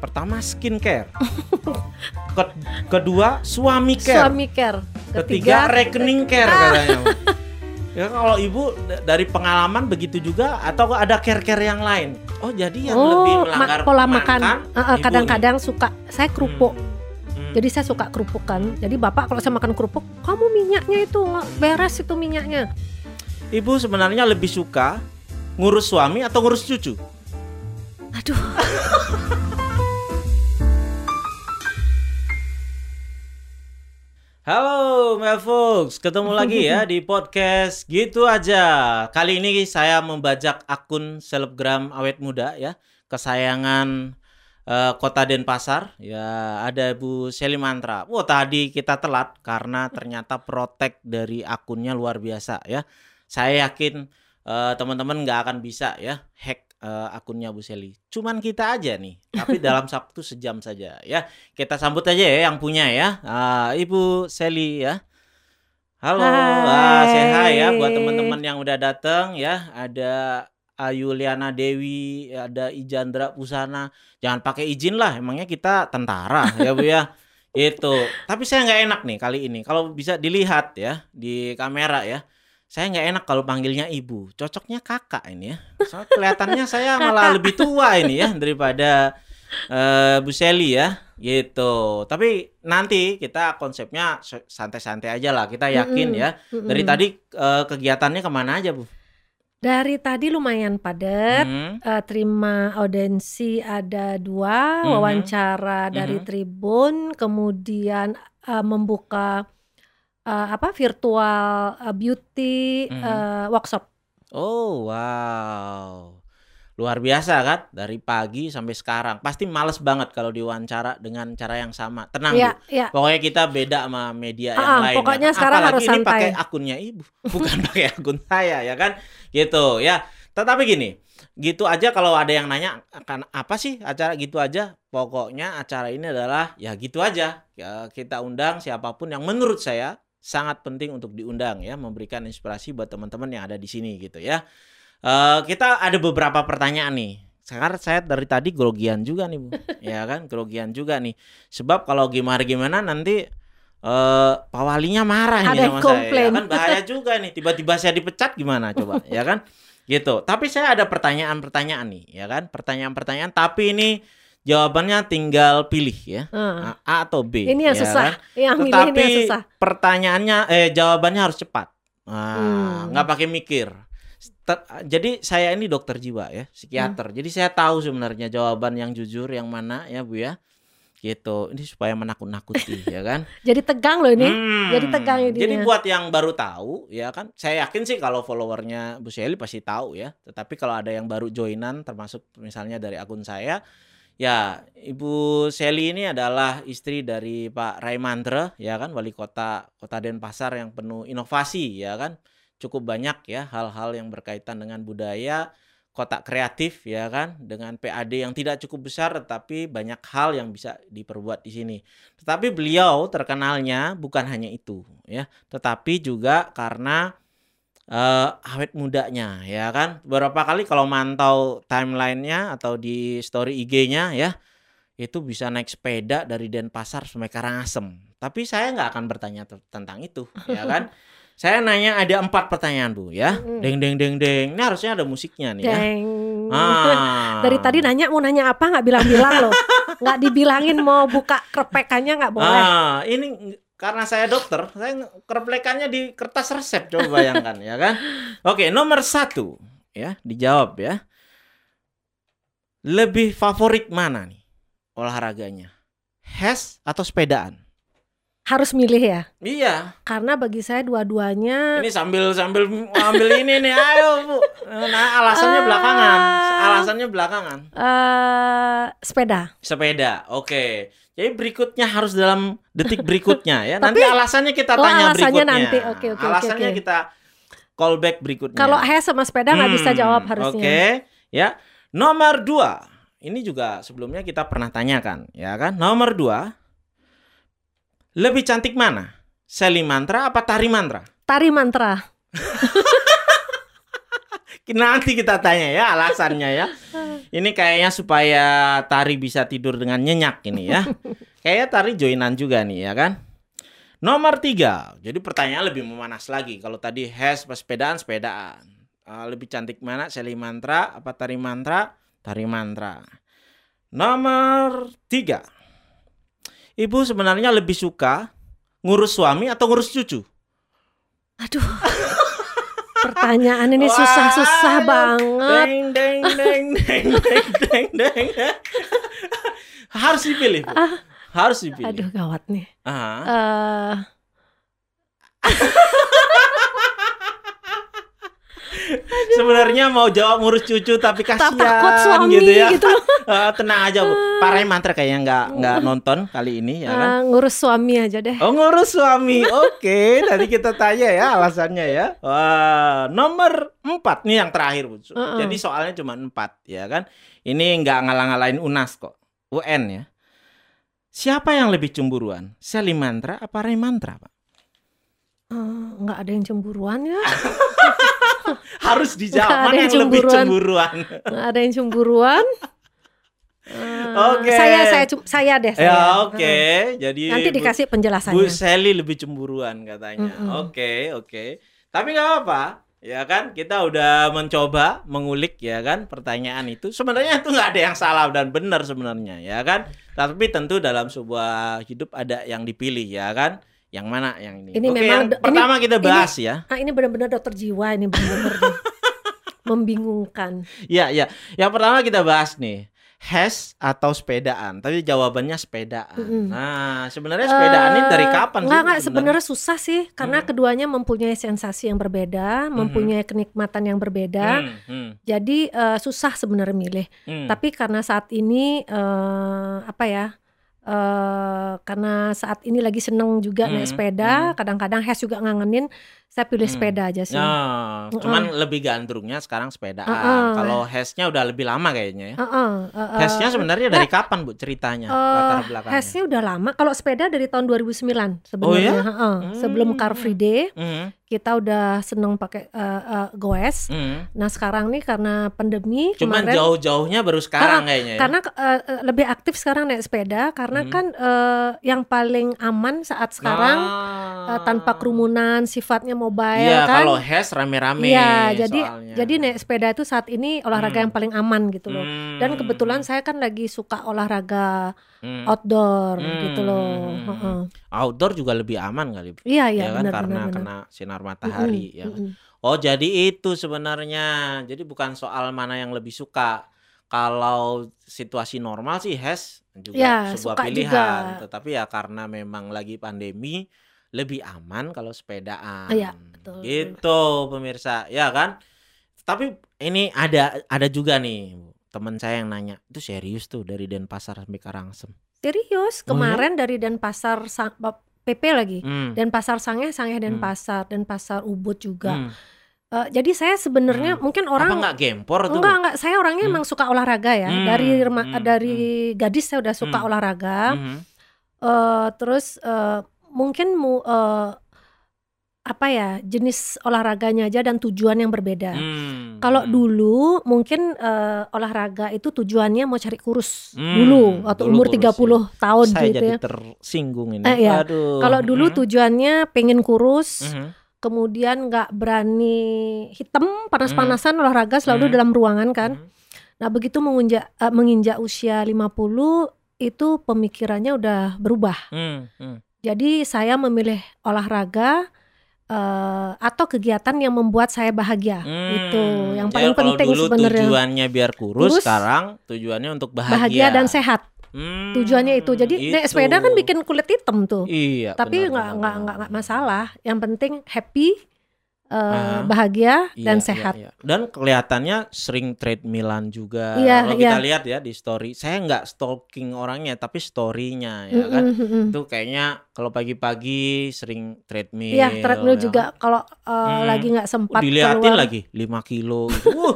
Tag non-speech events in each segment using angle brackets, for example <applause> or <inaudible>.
Pertama skincare. Ke- kedua suami care. Suami care. Ketiga rekening care katanya. Ya kalau ibu dari pengalaman begitu juga atau ada care-care yang lain? Oh jadi yang lebih oh, ma- melanggar pola makan. Eh, eh, kadang-kadang suka saya kerupuk. nih. Hmm. Jadi saya suka kerupuk kan. Jadi bapak kalau saya makan kerupuk, kamu minyaknya itu beres itu minyaknya. ibu sebenarnya lebih suka ngurus suami atau ngurus cucu? Aduh. <laughs> Halo Mel Folks, ketemu lagi ya <laughs> di podcast gitu aja. Kali ini saya membajak akun selebgram awet muda ya, kesayangan eh, Kota Denpasar. Ya, ada Bu Seli Mantra. Wah, tadi kita telat karena ternyata protek dari akunnya luar biasa ya. Saya yakin eh, teman-teman nggak akan bisa ya hack eh, akunnya Bu Seli. Cuman kita aja nih, tapi <laughs> dalam Sabtu sejam saja ya. Kita sambut aja ya yang punya ya. Ah, Ibu Seli ya. Halo, ah, say hi ya buat teman-teman yang udah datang ya. Ada Ayu Liana Dewi, ada Ijandra Pusana. Jangan pakai izin lah, emangnya kita tentara ya Bu ya. <laughs> Itu. Tapi saya nggak enak nih kali ini. Kalau bisa dilihat ya di kamera ya. Saya nggak enak kalau panggilnya ibu. Cocoknya kakak ini ya. Soalnya kelihatannya saya malah lebih tua ini ya daripada eh, Bu Seli ya gitu. Tapi nanti kita konsepnya se- santai-santai aja lah. Kita yakin Mm-mm. ya. Mm-mm. Dari tadi eh, kegiatannya ke mana aja Bu? Dari tadi lumayan padat. Hmm, Eh, terima audensi ada dua, Mhm. wawancara dari Mhm. Tribun, kemudian eh, membuka eh, apa virtual eh, beauty Mhm. eh, workshop. Oh wow. Luar biasa kan dari pagi sampai sekarang. Pasti males banget kalau diwawancara dengan cara yang sama. Tenang Ya, Bu. ya. Pokoknya kita beda sama media yang Ah, lain. ya pokoknya kan? sekarang Apalagi harus ini santai. pakai akunnya ibu, <laughs> bukan pakai akun saya ya kan? Gitu ya. Tetapi gini, gitu aja kalau ada yang nanya akan apa sih acara gitu aja? Pokoknya acara ini adalah ya gitu aja. Ya, kita undang siapa pun yang menurut saya sangat penting untuk diundang ya, memberikan inspirasi buat teman-teman yang ada di sini gitu ya. Eh, kita ada beberapa pertanyaan nih. Sekarang saya dari tadi grogian juga nih, Bu. <laughs> ya kan? Grogian juga nih. Sebab kalau gimana-gimana nanti eh Pak Walinya marah Ada sama saya. Ya komplain. kan bahaya <laughs> juga nih. Tiba-tiba saya dipecat gimana coba, ya kan? Gitu. Tapi saya ada pertanyaan-pertanyaan nih, ya kan? Pertanyaan-pertanyaan tapi ini jawabannya tinggal pilih ya. Ah. A, atau B. Ini yang ya susah. kan? Yang ini, ini Tetapi yang susah. pertanyaannya eh jawabannya harus cepat. Nah, Hmm. nggak pakai mikir. Ter- jadi saya ini dokter jiwa ya, psikiater. Hmm. Jadi saya tahu sebenarnya jawaban yang jujur yang mana ya Bu ya. Gitu. Ini supaya menakut-nakuti <laughs> ya kan. Jadi tegang loh ini. Hmm. jadi tegang jadinya. Jadi buat yang baru tahu ya kan, saya yakin sih kalau followernya Bu Shelly pasti tahu ya. Tetapi kalau ada yang baru joinan termasuk misalnya dari akun saya, ya Ibu Shelly ini adalah istri dari Pak Raimandre ya kan, wali kota Kota Denpasar yang penuh inovasi ya kan. Cukup banyak ya hal-hal yang berkaitan dengan budaya kotak kreatif ya kan dengan PAD yang tidak cukup besar tetapi banyak hal yang bisa diperbuat di sini. Tetapi beliau terkenalnya bukan hanya itu ya, tetapi juga karena eh, awet mudanya ya kan. Beberapa kali kalau mantau timelinenya atau di story IG-nya ya, itu bisa naik sepeda dari Denpasar sampai Karangasem. Tapi saya nggak akan bertanya te- tentang itu ya kan. <laughs> Saya nanya ada empat pertanyaan bu ya, Mm. deng deng deng deng. Ini harusnya ada musiknya nih ya. Ah. Dari tadi nanya mau nanya apa nggak bilang-bilang loh. <laughs> Nggak dibilangin mau buka kerepekannya nggak boleh. Ah, ini karena saya dokter, saya kereplekannya di kertas resep coba bayangkan ya kan. Oke, nomor satu ya dijawab ya. Lebih favorit mana nih olahraganya? HES atau sepedaan? Harus milih ya. Iya, Karena bagi saya dua-duanya ini sambil sambil ambil ini nih, ayo bu. Nah, alasannya Ah. belakangan, alasannya belakangan. eh sepeda. Sepeda, oke. Jadi berikutnya harus dalam detik berikutnya ya. <laughs> Tapi- nanti alasannya kita Oh, tanya alasannya berikutnya. nanti. Oke, oke, oke, alasannya oke. kita callback berikutnya. Kalau HES sama sepeda nggak bisa Hmm, jawab harusnya. Oke, ya. Nomor dua, ini juga sebelumnya kita pernah tanyakan, ya kan? Nomor dua, lebih cantik mana? Seli mantra apa tari mantra? Tari mantra. <laughs> Nanti kita tanya ya alasannya ya. <laughs> Ini kayaknya supaya Tari bisa tidur dengan nyenyak ini ya. <laughs> Kayaknya Tari joinan juga nih ya kan. Nomor tiga. Jadi pertanyaan lebih memanas lagi. Kalau tadi has pas sepedaan, sepedaan. Ah, lebih cantik mana? Seli mantra apa tari mantra? Tari mantra. Nomor tiga. Ibu sebenarnya lebih suka ngurus suami atau ngurus cucu? Aduh. Pertanyaan ini susah-susah banget. Deng deng deng deng deng deng deng. Harus dipilih. Bu. Ah, Harus dipilih. aduh gawat nih. Ah. Eh, Sebenarnya mau jawab ngurus cucu tapi kasihan tak takut suami gitu ya. gitu. Ah, <laughs> tenang aja bu. Parai mantra kayaknya nggak nggak nonton kali ini ya kan. Eh, ngurus suami aja deh. Oh ngurus suami, oke. <laughs> Tadi kita tanya ya alasannya ya. Wah, nomor empat nih yang terakhir bu. Uh-uh. Jadi soalnya cuma empat ya kan. Ini nggak ngalah-ngalahin UNAS kok, UN ya. Siapa yang lebih cemburuan, Sally Mantra apa Ray Mantra pak? Eh, nggak ada yang cemburuan ya. <laughs> <laughs> Harus dijawab mana yang yang lebih cemburuan. cemburuan. Nggak ada yang cemburuan. Eh, <laughs> Oke. Saya saya cum- saya deh. Saya. ya oke. Jadi Nanti Bu- dikasih Bu penjelasannya. Sally lebih cemburuan katanya. Oke, oke. Tapi nggak apa-apa. Ya kan, kita udah mencoba mengulik ya kan pertanyaan itu. Sebenarnya itu nggak ada yang salah dan benar sebenarnya ya kan. Tapi tentu dalam sebuah hidup ada yang dipilih ya kan. Yang mana yang ini? Ini oke, memang yang do- ini- pertama kita ini- bahas ya. Ah ini benar-benar dokter jiwa ini benar-benar <laughs> membingungkan. Ya, ya. Yang pertama kita bahas nih. Has atau sepedaan? Tapi jawabannya sepedaan. Mm-mm. Nah, sebenarnya sepedaan ini dari Eh, kapan Enggak, sih? enggak, sebenarnya susah sih karena Hmm. keduanya mempunyai sensasi yang berbeda, mempunyai kenikmatan yang berbeda. Hmm, hmm, Jadi eh, susah sebenarnya milih. hmm. Tapi karena saat ini eh, apa ya? Eh karena saat ini lagi seneng juga naik Hmm, sepeda, hmm. kadang-kadang Hes juga ngangenin, saya pilih Hmm. sepeda aja sih. Nah, Mm-mm. cuman lebih gandrungnya sekarang sepedaan. Uh-uh. Kalau hasnya udah lebih lama kayaknya ya. Heeh, heeh. Hasnya sebenarnya dari kapan Bu ceritanya? Eh, latar belakangnya. Hesnya udah lama. Kalau sepeda dari tahun 2009 sebenarnya. Oh ya? Heeh. Sebelum Hmm. Car Free Day Hmm, kita udah seneng pakai eh, eh, goes. hmm. Nah sekarang nih karena pandemi Cuman kemarin, jauh-jauhnya baru sekarang kayaknya ya. karena eh, lebih aktif sekarang naik sepeda karena Hmm. kan eh, yang paling aman saat sekarang Ah. eh, tanpa kerumunan, sifatnya mobile Iya, kan. kalau has rame-rame Iya, jadi soalnya. jadi naik sepeda itu saat ini olahraga Hmm. yang paling aman gitu loh. Dan Hmm. kebetulan saya kan lagi suka olahraga Hmm. outdoor Hmm. gitu loh. Heeh. outdoor juga lebih aman kali. Bu. Iya ya iya kan benar karena benar benar. kena sinar matahari Mm-mm, ya. kan? mm-mm. Oh, jadi itu sebenarnya. Jadi bukan soal mana yang lebih suka. Kalau situasi normal sih has juga Ya, sebuah suka pilihan, juga. tetapi ya karena memang lagi pandemi lebih aman kalau sepedaan. Iya, betul. Gitu pemirsa, ya kan? Tapi ini ada ada juga nih teman saya yang nanya, itu serius tuh dari Denpasar sampai Karangsem. Serius, Oh, ya? kemarin dari Denpasar Sang- Bap- PP lagi. Hmm. Denpasar Sangeh, Sangeh Hmm. Denpasar, Denpasar Ubud juga. hmm. Eh, jadi saya sebenarnya Hmm. mungkin Apa orang nggak gempor tuh? enggak enggak saya orangnya Hmm. emang suka olahraga ya. Hmm, Dari rema- hmm, dari gadis saya udah suka Hmm. olahraga. Mhm. Eh, terus eh, mungkin mu eh, apa ya jenis olahraganya aja dan tujuan yang berbeda. Hmm. Kalau Hmm. dulu mungkin eh, olahraga itu tujuannya mau cari kurus Hmm, dulu waktu dulu umur kurus 30 tahun saya gitu jadi ya. tersinggung ini. Eh. Aduh. Kalau dulu Mhm. tujuannya pengen kurus, Mhm. kemudian nggak berani hitam panas-panasan olahraga selalu Hmm. dalam ruangan kan. Mhm. Nah, begitu menginjak eh, menginjak usia 50 itu pemikirannya udah berubah. Hmm, hmm. Jadi saya memilih olahraga eh, atau kegiatan yang membuat saya bahagia. Hmm. Itu yang Jadi paling penting dulu sebenarnya. tujuannya biar kurus, Kurus, sekarang tujuannya untuk bahagia. Bahagia dan sehat. Hmm, Tujuannya itu. Jadi naik sepeda kan bikin kulit hitam tuh. Iya. Tapi benar, nggak nggak nggak masalah. Yang penting happy, eh, Aha. bahagia Iya, dan iya, sehat. iya. Dan kelihatannya sering treadmillan juga. Iya, Kalau kita iya. lihat ya di story, saya nggak stalking orangnya, tapi storynya ya kan. Mm-mm, mm-mm. Itu kayaknya kalau pagi-pagi sering treadmill. Iya, treadmill ya juga kan. kalau eh, Hmm. lagi nggak Oh, sempat diliatin keluar. lagi 5 kilo gitu. Uh,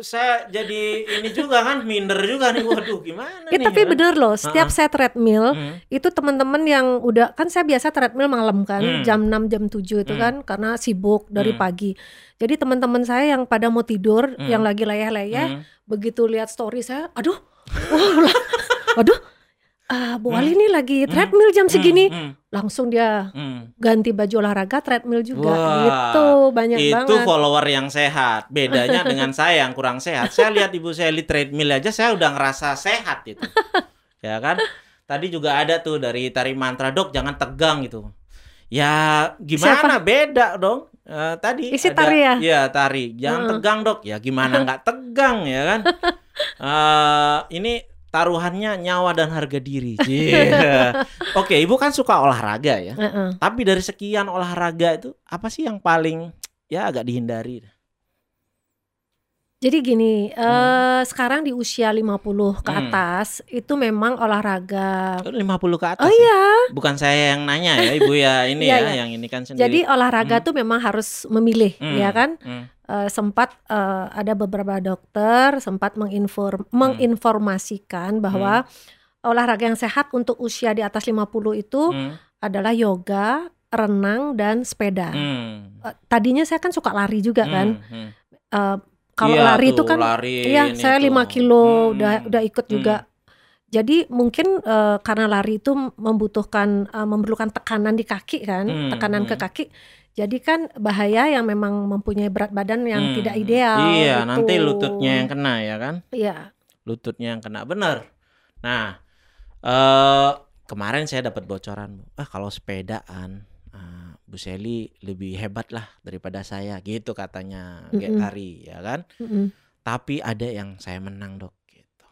saya jadi ini juga kan minder juga nih. Waduh, gimana Ya, nih? tapi ya kan? bener loh, setiap Ha-ha. saya treadmill Hmm. itu teman-teman yang udah kan saya biasa treadmill malam kan Hmm. jam 6 jam 7 itu Hmm. kan karena sibuk dari Hmm. pagi. Jadi teman-teman saya yang pada mau tidur, Hmm. yang lagi leyeh-leyeh, Hmm. begitu lihat story saya, aduh, wah, lah, waduh, ah, Bu Ali nih lagi treadmill jam segini, Hmm. langsung dia Hmm. ganti baju olahraga treadmill juga, Wah, gitu banyak itu banget. follower yang sehat. Bedanya <laughs> dengan saya yang kurang sehat. Saya lihat Ibu Sally treadmill aja saya udah ngerasa sehat itu. <laughs> ya kan? Tadi juga ada tuh dari tari mantra, "Dok, jangan tegang gitu." Ya, gimana beda dong? Eh, tadi Isi ada- tari ya? Iya, tari. Jangan Heeh. tegang, Dok. Ya gimana nggak tegang ya kan? <laughs> Eh, ini taruhannya nyawa dan harga diri. <laughs> Iya. <laughs> Oke, Ibu kan suka olahraga ya. Heeh. Tapi dari sekian olahraga itu apa sih yang paling ya agak dihindari? Jadi gini, eh sekarang di usia 50 ke Hmm. atas itu memang olahraga. 50 ke atas. Oh ya? iya, Bukan saya yang nanya ya, Ibu ya <laughs> ini Iya, ya iya. yang ini kan sendiri. jadi olahraga Hmm. tuh memang harus memilih, Hmm, ya kan? hmm, Eh, sempat eh, ada beberapa dokter sempat menginform menginformasikan bahwa olahraga yang sehat untuk usia di atas 50 itu hmm, adalah yoga, renang dan sepeda. hmm, Eh, tadinya saya kan suka lari juga kan. hmm, hmm. Kalau Iya lari itu kan lari Iya, saya tuh. 5 kilo Hmm, udah hmm, udah ikut hmm. juga. Jadi mungkin eh, karena lari itu membutuhkan eh, memerlukan tekanan di kaki kan, Hmm, tekanan ke hmm. kaki. Jadi kan bahaya yang memang mempunyai berat badan yang Hmm, tidak ideal. Iya, gitu. nanti lututnya yang kena ya kan? Iya. Lututnya yang kena bener. Nah, eh kemarin saya dapat bocoran. Ah, kalau sepedaan Bu Seli lebih hebat lah daripada saya gitu katanya. Ari ya kan? Mm-mm. Tapi ada yang saya menang, Dok, gitu.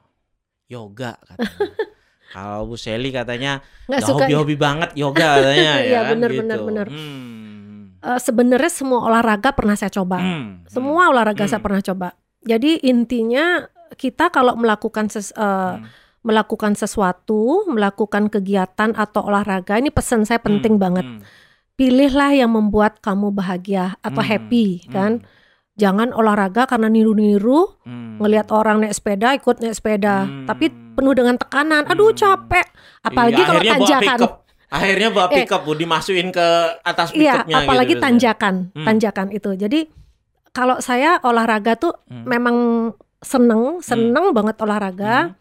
Yoga katanya. <laughs> Kalau Bu Seli katanya Nggak "Nggak suka. hobi-hobi banget yoga katanya <laughs> ya Iya, kan gitu. bener, bener. Hmm. Eh, sebenarnya semua olahraga pernah saya coba. Hmm. Semua olahraga saya Hmm. pernah coba. Jadi intinya kita kalau melakukan ses- eh, Hmm. melakukan sesuatu, melakukan kegiatan atau olahraga, ini pesan saya penting Hmm. banget. Hmm. Pilihlah yang membuat kamu bahagia atau Hmm. happy kan. Hmm. Jangan olahraga karena niru-niru, Hmm. ngelihat orang naik sepeda ikut naik sepeda, Hmm. tapi penuh dengan tekanan. Aduh Hmm. capek. Apalagi Iya, kalau akhirnya bawa tanjakan. Akhirnya bawa Eh. pickup Bu dimasukin ke atas Iya, pickupnya apalagi gitu. tanjakan, Hmm. tanjakan itu. Jadi kalau saya olahraga tuh Hmm. memang seneng, seneng banget olahraga. Hmm.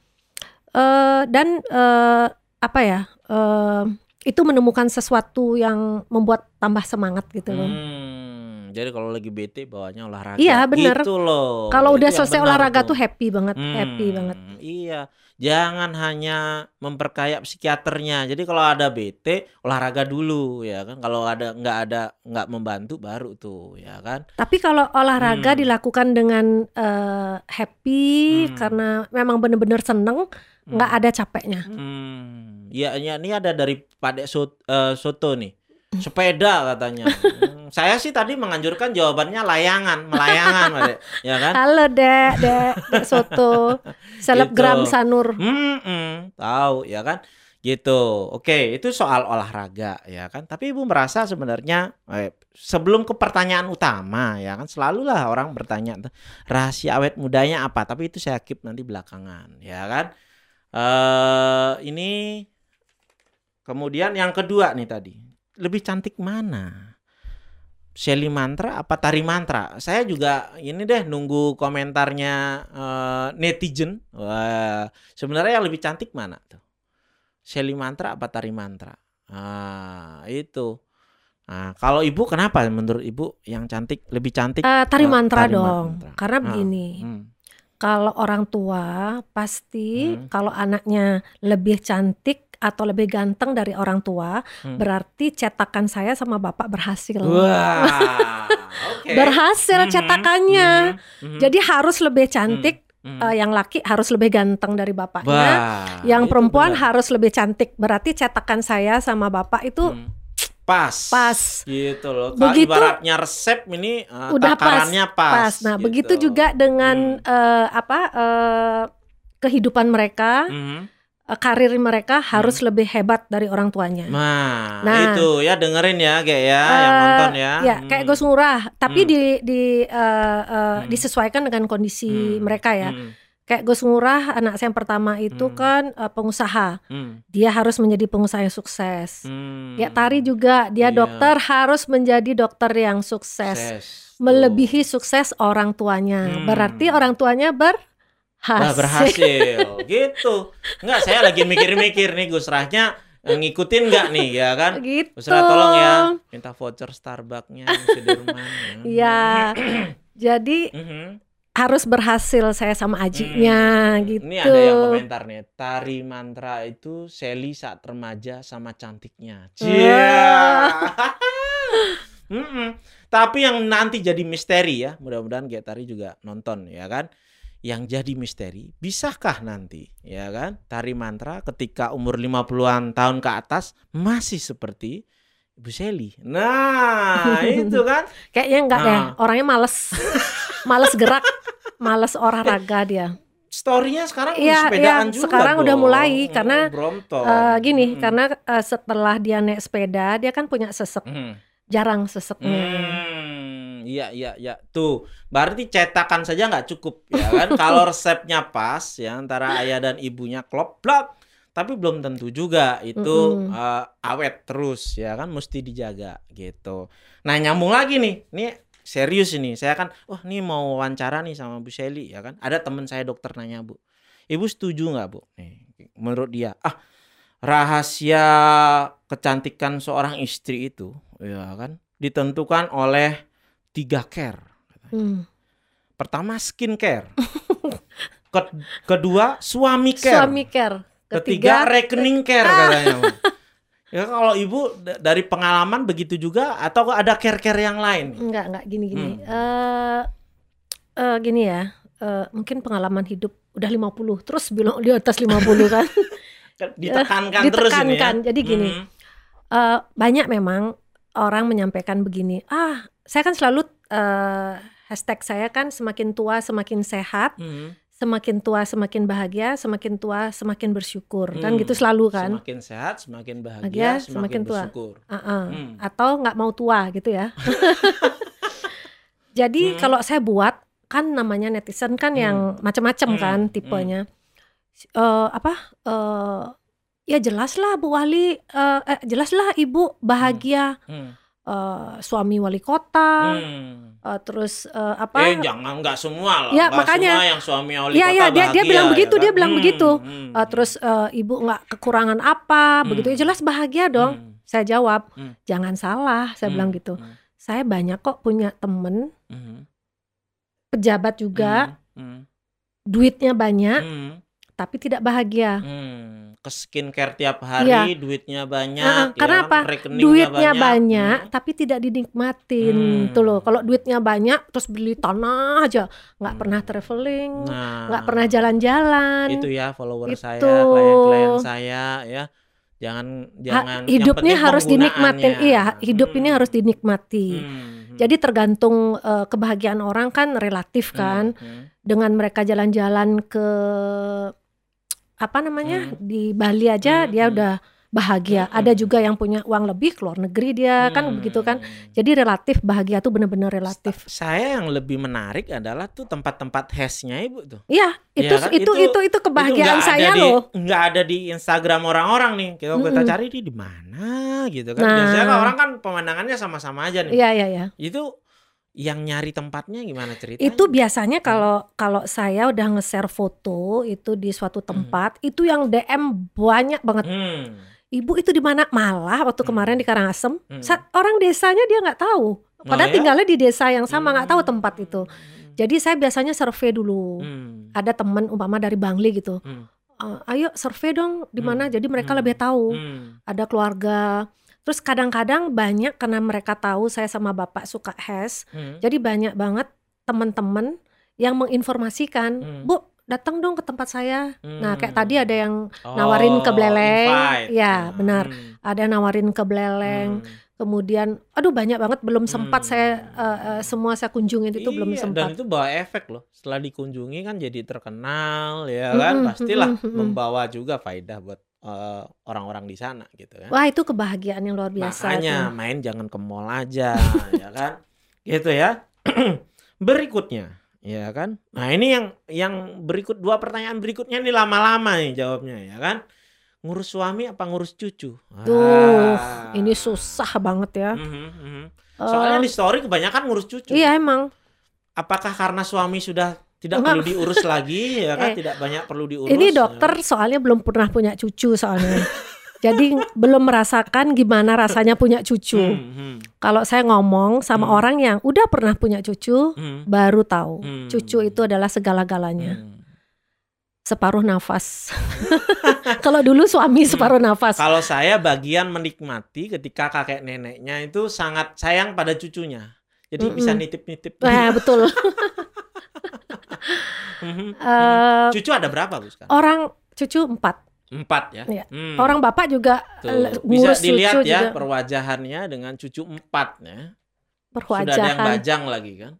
Eh, dan eh, apa ya? eh, itu menemukan sesuatu yang membuat tambah semangat gitu loh. Hmm, Jadi kalau lagi bete bawanya olahraga. Iya, bener. Gitu loh. Kalau udah selesai benar olahraga tuh. tuh happy banget, Hmm, happy banget. Iya, jangan hanya memperkaya psikiaternya. Jadi kalau ada BT, olahraga dulu ya kan. Kalau ada nggak ada nggak membantu baru tuh ya kan. Tapi kalau olahraga Hmm. dilakukan dengan eh, happy Hmm. karena memang bener-bener seneng, nggak ada capeknya. Hmm, ya, ya ini ada dari Padek Sot- eh, Soto nih. Sepeda katanya. Hmm, saya sih tadi menganjurkan jawabannya layangan, melayangan, Padek. Ya kan? Halo dek, dek, dek soto, <laughs> selebgram Gitu. Sanur. Hmm, hmm, tahu ya kan? Gitu. Oke, itu soal olahraga ya kan. Tapi Ibu merasa sebenarnya eh, sebelum ke pertanyaan utama ya kan selalulah orang bertanya rahasia awet mudanya apa? Tapi itu saya keep nanti belakangan ya kan. Eh ini kemudian yang kedua nih tadi. Lebih cantik mana? Shelly mantra apa tari mantra? Saya juga ini deh nunggu komentarnya eh, netizen. Wah, sebenarnya yang lebih cantik mana tuh? Shelly mantra apa tari mantra? Ah, itu. Nah, kalau ibu kenapa menurut ibu yang cantik lebih cantik? Eh, tari mantra tari dong, mantra. karena Ah, begini, hmm, kalau orang tua pasti Hmm. kalau anaknya lebih cantik atau lebih ganteng dari orang tua, Hmm. berarti cetakan saya sama bapak berhasil. Wah, <laughs> oke. Berhasil Mhm, cetakannya. mhm, mhm. Jadi harus lebih cantik, Mhm. eh, yang laki harus lebih ganteng dari bapaknya. Wah, yang perempuan benar. harus lebih cantik. Berarti cetakan saya sama bapak itu Hmm. Pas pas. gitu loh Begitu- ibaratnya resep ini eh, Udah pas, takarannya pas, pas. Nah, gitu. begitu juga dengan eh, apa eh, kehidupan mereka. Eh, karir mereka harus lebih hebat dari orang tuanya. Nah, Nah. itu ya dengerin ya kayak ya yang Eh, nonton ya. Ya, kayak Gus Ngurah, tapi Hmm. di di eh, eh, Hmm. disesuaikan dengan kondisi Hmm. mereka ya. Hmm. Kayak Gus Ngurah, anak saya yang pertama itu Hmm. kan eh, pengusaha. Hmm. Dia harus menjadi pengusaha yang sukses. Hmm. Ya Tari juga, dia Iya. dokter harus menjadi dokter yang sukses, Sukses. melebihi sukses orang tuanya. Hmm. Berarti orang tuanya berhasil. Wah, berhasil <laughs> gitu. Enggak, saya lagi mikir-mikir nih Gus Rahnya eh, ngikutin nggak nih ya kan? Gitu. Gus Rah tolong ya minta voucher Starbucksnya di Sudirman. ya. Jadi Mhm. Harus berhasil saya sama ajinya Hmm. gitu. Ini ada yang komentar nih, tari mantra itu Sally saat remaja sama cantiknya. Cia. <laughs> Mm-mm. Tapi yang nanti jadi misteri ya, mudah-mudahan Gia Tari juga nonton ya kan. Yang jadi misteri, bisakah nanti ya kan tari mantra ketika umur 50-an tahun ke atas masih seperti Ibu Sally. Nah, <laughs> itu kan. Kayaknya enggak deh, Ah. orangnya males. <laughs> males gerak, males olahraga dia. Story-nya sekarang Iya, sepedaan iya, juga sekarang udah dong. mulai, Hmm, karena, Brompton. Eh, gini, Hmm. karena eh, setelah dia naik sepeda, dia kan punya sesek, Hmm. jarang seseknya. Hmm, iya iya iya. Tuh, berarti cetakan saja nggak cukup ya kan? <laughs> Kalau resepnya pas ya antara ayah dan ibunya klop plop, tapi belum tentu juga itu Mm-mm. eh, awet terus ya kan mesti dijaga gitu. Nah, nyambung lagi nih. Nih serius ini. Saya kan wah nih mau wawancara nih sama Bu Shelly ya kan. Ada teman saya dokter nanya, Bu. Ibu setuju nggak, Bu? Nih, menurut dia, ah rahasia kecantikan seorang istri itu ya kan ditentukan oleh tiga care. Hmm. Pertama skincare. Ke- kedua suami care. Suami care. Ketiga Ketiga, rekening care <laughs> katanya. Ya kalau ibu dari pengalaman begitu juga atau ada care-care yang lain? enggak enggak gini gini. Hmm. Eh eh, gini ya. eh, mungkin pengalaman hidup udah 50 terus bilang di atas 50 <laughs> kan. Ditekankan terus ini ya. ditekankan. Jadi gini, Mhm. eh, banyak memang orang menyampaikan begini. Ah, saya kan selalu eh, hashtag saya kan semakin tua semakin sehat, Mhm. Semakin tua semakin bahagia, semakin tua semakin bersyukur. Kan Hmm. gitu selalu kan. Semakin sehat, semakin bahagia, Bahagia, semakin, semakin tua. bersyukur. Uh-uh. Hmm. Atau nggak mau tua gitu ya. <laughs> Jadi Hmm. kalau saya buat kan namanya netizen kan yang macam-macam Hmm. kan tipenya. Eh, apa? eh ya jelaslah Bu Wali, eh, eh, jelaslah Ibu bahagia. Hmm. Eh, suami wali kota, Hmm. eh, terus eh, apa? Eh jangan nggak semua lah. Ya, makanya- semua yang suami wali Iya, kota iya, dia- dia bahagia, bilang ya begitu, kan? dia bilang Hmm, begitu. hmm, Eh, terus eh, ibu nggak kekurangan apa, begitu ya Hmm. jelas bahagia dong. hmm, Saya jawab, Hmm. jangan salah, saya hmm, bilang gitu. hmm, Saya banyak kok punya temen hmm, pejabat juga, hmm, hmm, duitnya banyak, hmm, tapi tidak bahagia. hmm. Ke skincare tiap hari, Iya. duitnya banyak. Ya karena kan? apa? Duitnya banyak, Hmm. tapi tidak dinikmatin Hmm. tuh loh. Kalau duitnya banyak, terus beli tanah aja, nggak Hmm. pernah traveling, Nah, nggak pernah jalan-jalan. itu ya follower saya, Itu. klien-klien saya ya. Jangan Ha- jangan yang hidupnya harus dinikmatin. Iya, hidup ini Hmm. harus dinikmati. Hmm. Jadi tergantung eh, kebahagiaan orang kan relatif kan. Hmm, hmm. Dengan mereka jalan-jalan ke apa namanya Hmm. di Bali aja Hmm, dia hmm. udah bahagia. Hmm. Ada juga yang punya uang lebih keluar negeri dia kan Hmm. begitu kan. Jadi relatif bahagia tuh benar-benar relatif. Saya yang lebih menarik adalah tuh tempat-tempat hashnya ibu tuh. Iya, itu Iya kan? itu, Itu- itu itu kebahagiaan Itu saya di, loh. nggak ada di Instagram orang-orang nih. Kalau kita Mm-mm. cari di di mana gitu kan. Nah. Biasanya kan orang kan pemandangannya sama-sama aja nih. Iya, iya, iya. Itu yang nyari tempatnya gimana ceritanya? Itu biasanya kalau kalau saya udah nge-share foto itu di suatu tempat, itu yang DM banyak banget. Hmm. Ibu itu di mana? Malah waktu Hmm. kemarin di Karangasem, Hmm. orang desanya dia nggak tahu. ya? Padahal tinggalnya di desa yang sama nggak tahu Hmm. tempat itu. Jadi saya biasanya survei dulu. Hmm. Ada teman umpama dari Bangli gitu. Hmm. "Eh, ayo survei dong di mana. Hmm. Jadi mereka Hmm. lebih tahu. Hmm. Ada keluarga. Terus kadang-kadang banyak karena mereka tahu saya sama bapak suka hash. Hmm. Jadi banyak banget teman-teman yang menginformasikan, Hmm. Bu datang dong ke tempat saya. Nah kayak Hmm. tadi ada yang nawarin ke Oh, Beleleng. invite. Ya, benar. Hmm. ada nawarin ke Beleleng. Hmm. kemudian aduh banyak banget belum sempat Hmm. saya eh, semua saya kunjungin itu belum Iya, dan sempat. itu bawa efek loh. Setelah dikunjungi kan jadi terkenal ya Mm-mm, kan, pastilah mm-mm, mm-mm. membawa juga faedah buat eh, orang-orang di sana gitu kan. Wah, itu kebahagiaan yang luar biasa Makanya tuh. main jangan ke mall aja <laughs> ya kan. Gitu ya. <clears throat> Berikutnya ya kan. Nah, ini yang yang berikut dua pertanyaan berikutnya ini lama-lama nih jawabnya ya kan. Ngurus suami apa ngurus cucu? Tuh, Ah. ini susah banget ya. Mhm, mhm. Soalnya Eh, di story kebanyakan ngurus cucu. iya emang. Apakah karena suami sudah tidak Enggak. perlu diurus lagi <laughs> ya kan? Eh, tidak banyak perlu diurus. Ini ya. dokter soalnya belum pernah punya cucu soalnya. <laughs> Jadi belum merasakan gimana rasanya punya cucu. Hmm, hmm, Kalau saya ngomong sama Hmm. orang yang udah pernah punya cucu, hmm, baru tahu Hmm. cucu itu adalah segala-galanya. hmm. Separuh nafas. <laughs> Kalau dulu suami Hmm. separuh nafas. Kalau saya bagian menikmati ketika kakek neneknya itu sangat sayang pada cucunya. Jadi Mm-mm. bisa nitip-nitip. Nah, betul. Eh, Cucu ada berapa Bu sekarang? orang cucu empat. Empat ya. Iya. Hmm. Orang bapak juga Tuh, bisa dilihat cucu ya juga. perwajahannya dengan cucu empat ya. Sudah ada yang Perwajahan. bajang lagi kan?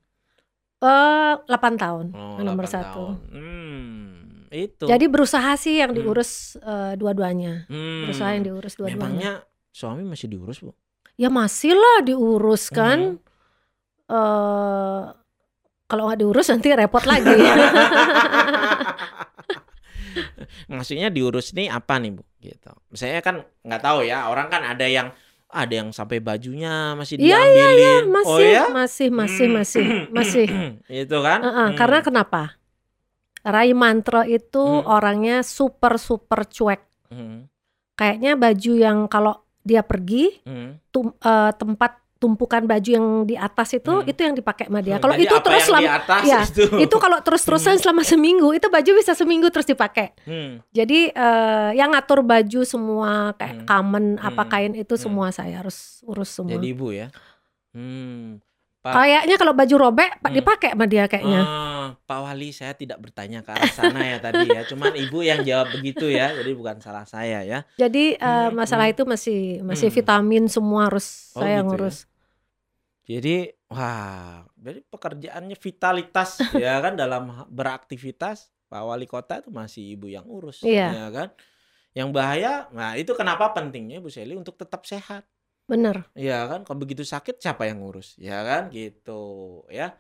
Eh, 8 tahun. Oh, Nomor 8 satu. tahun. Hmm, itu. Jadi berusaha sih yang Hmm. diurus eh, dua-duanya. Hmm. Berusaha yang diurus dua-duanya. Memangnya suami masih diurus, Bu? Ya masih lah diurus kan. Hmm. eh kalau nggak diurus nanti repot lagi. <laughs> Maksudnya diurus nih apa nih, Bu? Gitu. Misalnya kan nggak tahu ya, orang kan ada yang ada yang sampai bajunya masih Iya, diambilin. masih, oh ya? masih, masih, <clears throat> masih, masih. itu kan? Eh, eh, Hmm. Karena kenapa? Rai Mantro itu Hmm. orangnya super super cuek. Hmm, Kayaknya baju yang kalau dia pergi hmm. tum- eh, tempat tumpukan baju yang di atas itu Hmm. itu yang dipakai sama dia. Kalau Jadi itu apa terus selama atas ya, itu. itu kalau terus-terusan selama seminggu itu baju bisa seminggu terus dipakai. Hmm, Jadi eh, yang ngatur baju semua kayak Hmm. kamen apa Hmm. kain itu Hmm. semua saya harus urus semua. Jadi ibu ya. Hmm. Pak, Kayaknya kalau baju robek Hmm. dipakai sama dia kayaknya. Ah, Pak Wali saya tidak bertanya ke arah sana ya tadi ya. Cuman ibu yang jawab begitu ya. Jadi bukan salah saya ya. Jadi eh, Hmm, masalah hmm. itu masih masih Hmm. vitamin semua harus Oh, gitu saya ya. ngurus. Jadi wah, jadi pekerjaannya vitalitas <laughs> ya kan dalam beraktivitas Pak Wali Kota itu masih ibu yang urus Iya. ya kan. Yang bahaya, nah itu kenapa pentingnya Bu Seli untuk tetap sehat. Bener. Ya kan, kalau begitu sakit siapa yang ngurus? Ya kan, gitu ya.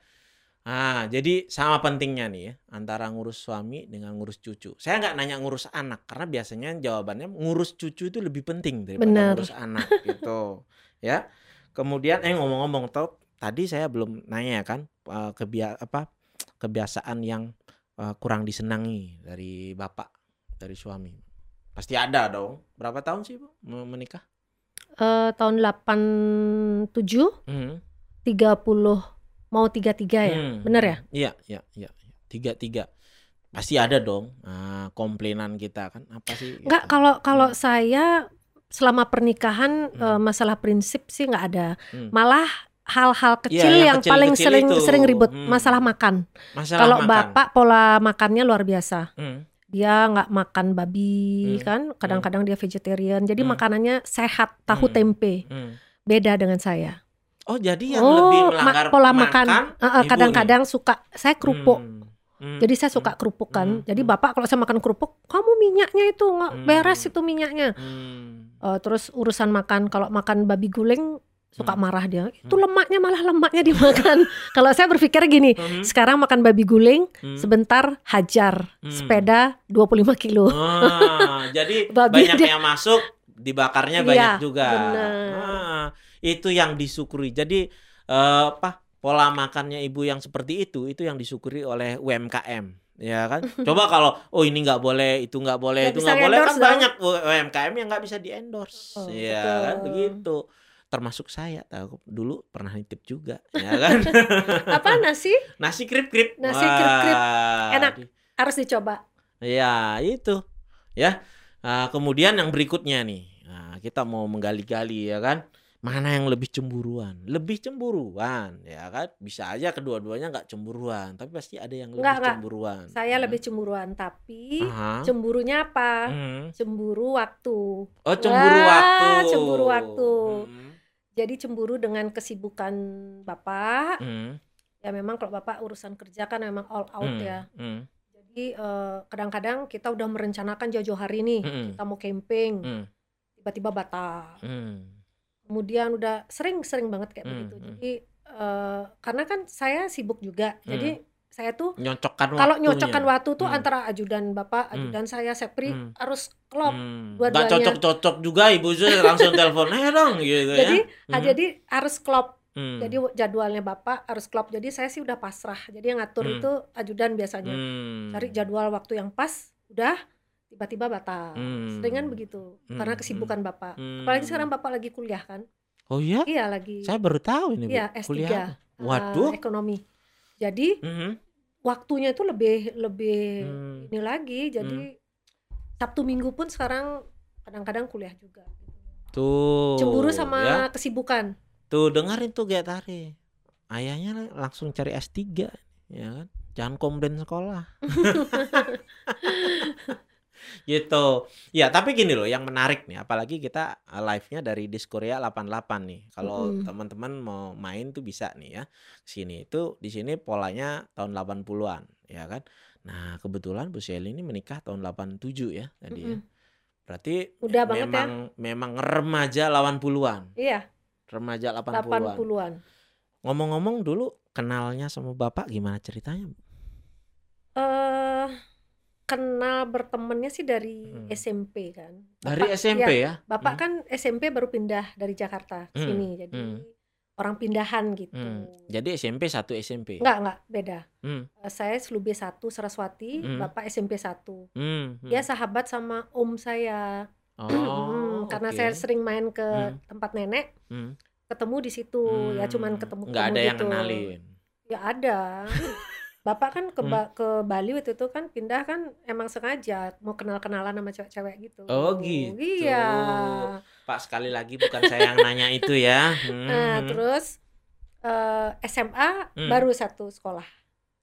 Nah, jadi sama pentingnya nih ya antara ngurus suami dengan ngurus cucu. Saya nggak nanya ngurus anak karena biasanya jawabannya ngurus cucu itu lebih penting daripada Bener. ngurus anak gitu. Ya. Kemudian eh ngomong-ngomong tau tadi saya belum nanya kan eh, kebia apa kebiasaan yang eh, kurang disenangi dari bapak, dari suami. Pasti ada dong. Berapa tahun sih, Bu, me- menikah? Eh, tahun 87 Hmm. 30 mau 33 ya. Hmm. Bener ya? Iya, iya, iya. Tiga tiga. Pasti ada dong. Nah, komplainan kita kan apa sih? Enggak gitu. kalau kalau Hmm. saya selama pernikahan Hmm. eh, masalah prinsip sih nggak ada. Hmm. Malah hal-hal kecil yang yang, paling kecil-kecil sering itu. sering ribut Hmm. masalah makan. Masalah Kalau makan. bapak pola makannya luar biasa. Hmm. Dia nggak makan babi Hmm. kan, kadang-kadang dia vegetarian. Jadi Hmm. makanannya sehat, tahu Hmm. tempe. Hmm. Beda dengan saya. Oh, jadi yang oh, lebih ma- melanggar pola makan, kadang-kadang suka saya kerupuk. Hmm. Hmm. Jadi saya suka kerupuk kan. Hmm. Jadi Hmm. bapak kalau saya makan kerupuk, kamu minyaknya itu nggak Hmm. beres itu minyaknya. Hmm. Eh, terus urusan makan kalau makan babi guling suka Hmm. marah dia. Itu Hmm. lemaknya malah lemaknya dimakan. <laughs> kalau saya berpikir gini, Hmm. sekarang makan babi guling, Hmm. sebentar hajar Hmm. sepeda 25 kilo. Ah, jadi <laughs> Babi banyak dia- yang masuk, dibakarnya Iya, banyak juga. bener. Ah, itu yang disyukuri. Jadi eh, apa pola makannya ibu yang seperti itu, itu yang disyukuri oleh UMKM. Ya kan, <laughs> coba kalau oh ini nggak boleh, itu nggak boleh, Nggak itu nggak boleh kan dong. banyak UMKM yang nggak bisa di endorse, Oh, ya betul. kan begitu. Termasuk saya tahu dulu pernah nitip juga, ya <laughs> kan. Apa nasi Nasi krip krip, Nasi krip-krip. Wah, Enak. di- harus dicoba. Ya itu ya. Nah, kemudian yang berikutnya nih, nah, kita mau menggali-gali ya kan, mana yang lebih cemburuan? Lebih cemburuan ya kan? Bisa aja kedua-duanya nggak cemburuan, tapi pasti ada yang lebih Nggak, nggak. cemburuan. Saya ya. lebih cemburuan, tapi Aha. cemburunya apa? Hmm. Cemburu waktu. Oh cemburu Wah, waktu. cemburu waktu. Hmm. jadi cemburu dengan kesibukan bapak Hmm, ya memang kalau bapak urusan kerja kan memang all out hmm, ya hmm, jadi eh, kadang-kadang kita udah merencanakan jauh-jauh hari nih hmm, kita mau camping hmm, tiba-tiba batal hmm, kemudian udah sering-sering banget kayak Hmm, begitu hmm. jadi eh, karena kan saya sibuk juga jadi saya tuh nyocokkan kalau nyocokkan waktu tuh Hmm. antara ajudan bapak Hmm. ajudan saya sepri Hmm. harus klop Hmm. dua-duanya. Nggak cocok-cocok juga ibu saya langsung telepon eh dong gitu jadi ya. ah, jadi harus klop Hmm. jadi jadwalnya bapak harus klop jadi saya sih udah pasrah jadi yang ngatur Hmm. itu ajudan biasanya Hmm. cari jadwal waktu yang pas udah tiba-tiba batal Hmm. seringan begitu karena Hmm. kesibukan bapak Hmm. apalagi sekarang bapak lagi kuliah kan Oh iya? iya lagi Saya baru tahu ini iya S3 Kuliah. eh, Waduh. ekonomi jadi Mhm. waktunya itu lebih lebih Hmm. ini lagi jadi Sabtu Minggu pun sekarang kadang-kadang kuliah juga Tuh. cemburu sama ya. kesibukan Tuh dengerin tuh Gak Tari. Ayahnya langsung cari S3 ya kan. Jangan komplain sekolah. <laughs> gitu. Ya, tapi gini loh yang menarik nih apalagi kita uh, live-nya dari Diskorea 88 nih. Kalau Mm-mm. teman-teman mau main tuh bisa nih ya. Sini itu di sini polanya tahun 80-an ya kan. Nah, kebetulan Bu Shelly ini menikah tahun 87 ya tadi ya. Mm-mm. Berarti Muda banget ya. memang memang remaja lawan puluhan. iya Remaja 80-an. 80-an Ngomong-ngomong dulu kenalnya sama Bapak gimana ceritanya? eh kenal bertemannya sih dari Hmm. SMP kan Dari Bapak- SMP iya, ya? bapak kan SMP baru pindah dari Jakarta ke Hmm, sini jadi hmm. orang pindahan gitu Hmm. Jadi SMP satu SMP. enggak enggak beda Hmm. Eh, saya Slube 1 Saraswati Hmm. bapak SMP 1 Hmm. hmm. dia sahabat sama om saya Oh, <clears throat> Hmm, karena oke. saya sering main ke Hmm. tempat nenek Hmm. ketemu di situ ya cuman Hmm. ketemu nggak ada yang gitu. kenalin. ya ada bapak kan ke Hmm. Ba- ke Bali waktu itu kan pindah kan emang sengaja mau kenal kenalan sama cewek-cewek gitu Oh, gitu. iya Pak sekali lagi bukan saya yang nanya itu ya. <laughs> Hmm. nah terus eh, SMA Hmm. baru satu sekolah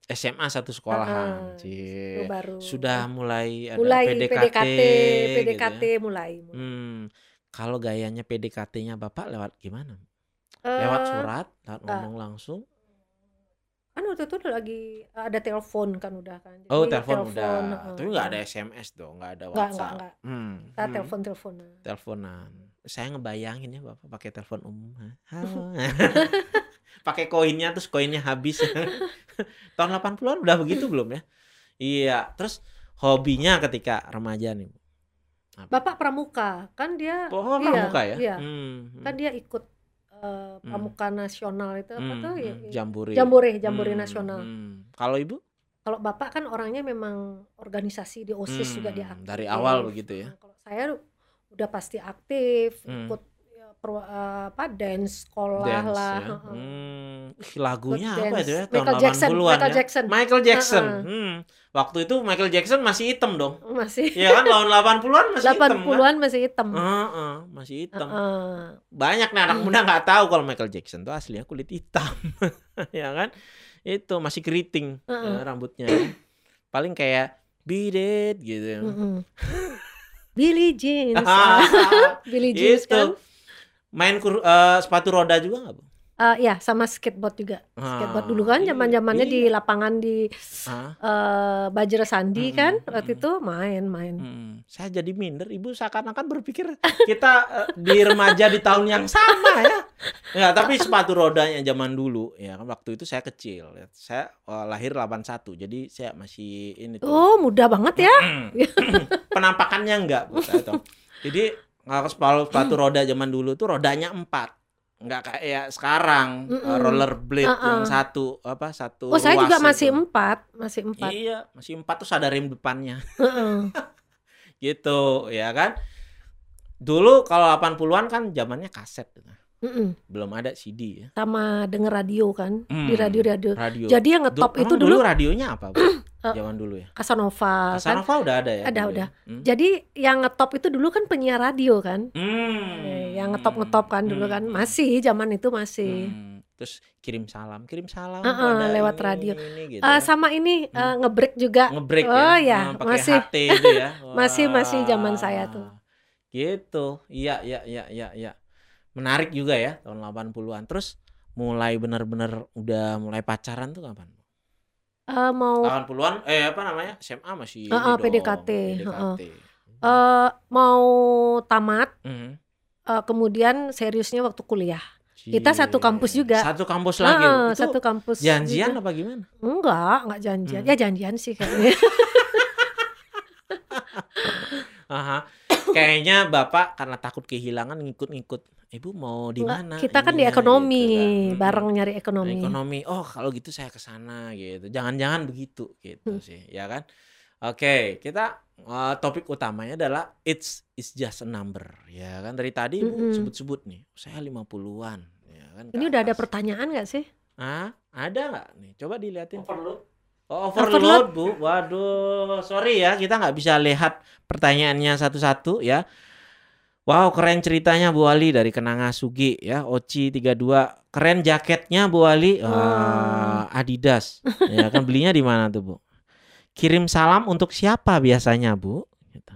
SMA satu sekolahan. Ah, Cie. itu baru Sudah mulai ada mulai PDKT, PDKT gitu PDKT ya. mulai, mulai. Hmm. Kalau gayanya PDKT-nya Bapak lewat gimana? Eh, Lewat surat, lewat ngomong langsung? Kan waktu itu udah lagi ada telepon kan udah kan Oh, telepon udah. heeh. Tapi nggak ada SMS dong, nggak ada Nggak, nggak, WhatsApp. nggak. Hmm. kita hmm. telepon teleponan Teleponan. Saya ngebayangin ya Bapak pakai telepon umum. Halo. <laughs> <laughs> pakai koinnya terus koinnya habis. <laughs> Tahun 80-an udah begitu belum ya? Iya, terus hobinya ketika remaja nih. Bu? bapak pramuka kan dia Oh, iya, pramuka ya? iya. Hmm, hmm. kan dia ikut eh, pramuka nasional itu apa Hmm, tuh ya, hmm, jambore. jambore jambore Hmm, nasional hmm. Kalau Ibu? kalau bapak kan orangnya memang organisasi di osis juga dia Hmm, aktif dari awal begitu ya? Nah, kalau saya udah pasti aktif Hmm. ikut ya, eh, apa dance sekolah Dance lah ya. Hmm, lagunya Ikut apa dance. itu ya? Tahun Michael Jackson 80-an Michael ya? Jackson Michael Jackson. Heeh. Hmm. Waktu itu Michael Jackson masih hitam dong. masih Iya kan tahun 80-an masih hitam kan? 80-an masih hitam Heeh, masih hitam. Heeh. Banyak nih anak muda <laughs> nggak tahu kalau Michael Jackson tuh aslinya kulit hitam. <laughs> ya kan? Itu masih keriting ya, Heeh. rambutnya. Paling kayak beat it gitu. ya. Mm-mm. Billie Jeans <laughs> ah, Billie Jeans itu kan main kur- eh, sepatu roda juga nggak bu? Eh, ya sama skateboard juga skateboard Ah, dulu kan iya, zaman zamannya di iya. lapangan di Ah, eh Bajra Sandi Mm-mm, kan waktu mm-mm. itu main-main hmm. Saya jadi minder, ibu seakan-akan berpikir kita eh, di remaja di tahun yang sama ya. Ya tapi sepatu rodanya zaman dulu ya kan waktu itu saya kecil. ya. Saya eh, lahir 81 jadi saya masih ini tuh. oh mudah banget ya Penampakannya enggak bu, saya tahu. Jadi kalau sepatu, sepatu roda zaman dulu tuh rodanya empat nggak kayak sekarang Mm-mm. eh, rollerblade yang Uh-uh. satu apa satu oh saya juga masih itu. empat masih empat Iya, masih empat terus ada rem depannya. Heeh. <laughs> Gitu, ya kan? Dulu kalau 80-an kan zamannya kaset. Mm-mm. Belum ada CD ya. sama denger radio kan Hmm, di radio-radio Radio. jadi yang ngetop Du- itu emang dulu radionya apa, Bu? Eh, Zaman dulu ya. Casanova kan Casanova udah ada ya? Ada, dulu udah. ya? Hmm? jadi yang ngetop itu dulu kan penyiar radio kan Hmm. Eh, yang ngetop-ngetop kan dulu kan Hmm. masih zaman itu masih Hmm. Terus kirim salam, kirim salam Uh-uh, pada lewat ini, radio. ini, ini, gitu ya. sama ini Hmm. eh, ngebreak juga ngebreak oh, ya, ya, Ah, pakai masih. HT itu ya. <laughs> Masih- masih zaman saya tuh. Gitu. Iya, iya, iya, iya, iya. menarik juga ya tahun 80-an. Terus mulai bener-bener udah mulai pacaran tuh kapan? Eh, mau 80-an eh apa namanya? SMA masih ini dong, PDKT, PDKT. eh, mau tamat Mhm. eh, kemudian seriusnya waktu kuliah. Kita satu kampus juga. Satu kampus lagi. Heeh, Itu satu kampus. janjian juga. apa gimana? Enggak, enggak janjian. Hmm. Ya janjian sih kayaknya. <laughs> Aha. Kayaknya Bapak karena takut kehilangan ngikut-ngikut. Ibu mau di mana? kita kan di ininya?" ekonomi, gitu kan. Mm-mm. bareng nyari Nah, ekonomi. ekonomi. Oh, kalau gitu saya ke sana gitu. Jangan-jangan begitu gitu Hmm. sih, ya kan? Oke, kita eh, topik utamanya adalah it's it's just a number, ya kan? Dari tadi Ibu Mm-mm. sebut-sebut nih, saya 50-an, ya kan? Ini udah ada pertanyaan nggak sih? Ah, ada nggak nih? Coba dilihatin. Overload. Oh, Overload. overload, Bu. Waduh, sorry ya, kita nggak bisa lihat pertanyaannya satu-satu ya. Wow, keren ceritanya Bu Ali dari Kenanga Sugi ya. Oci 32. Keren jaketnya Bu Ali. Wah, Adidas. Ya kan belinya di mana tuh, Bu? Kirim salam untuk siapa biasanya, Bu? Gitu.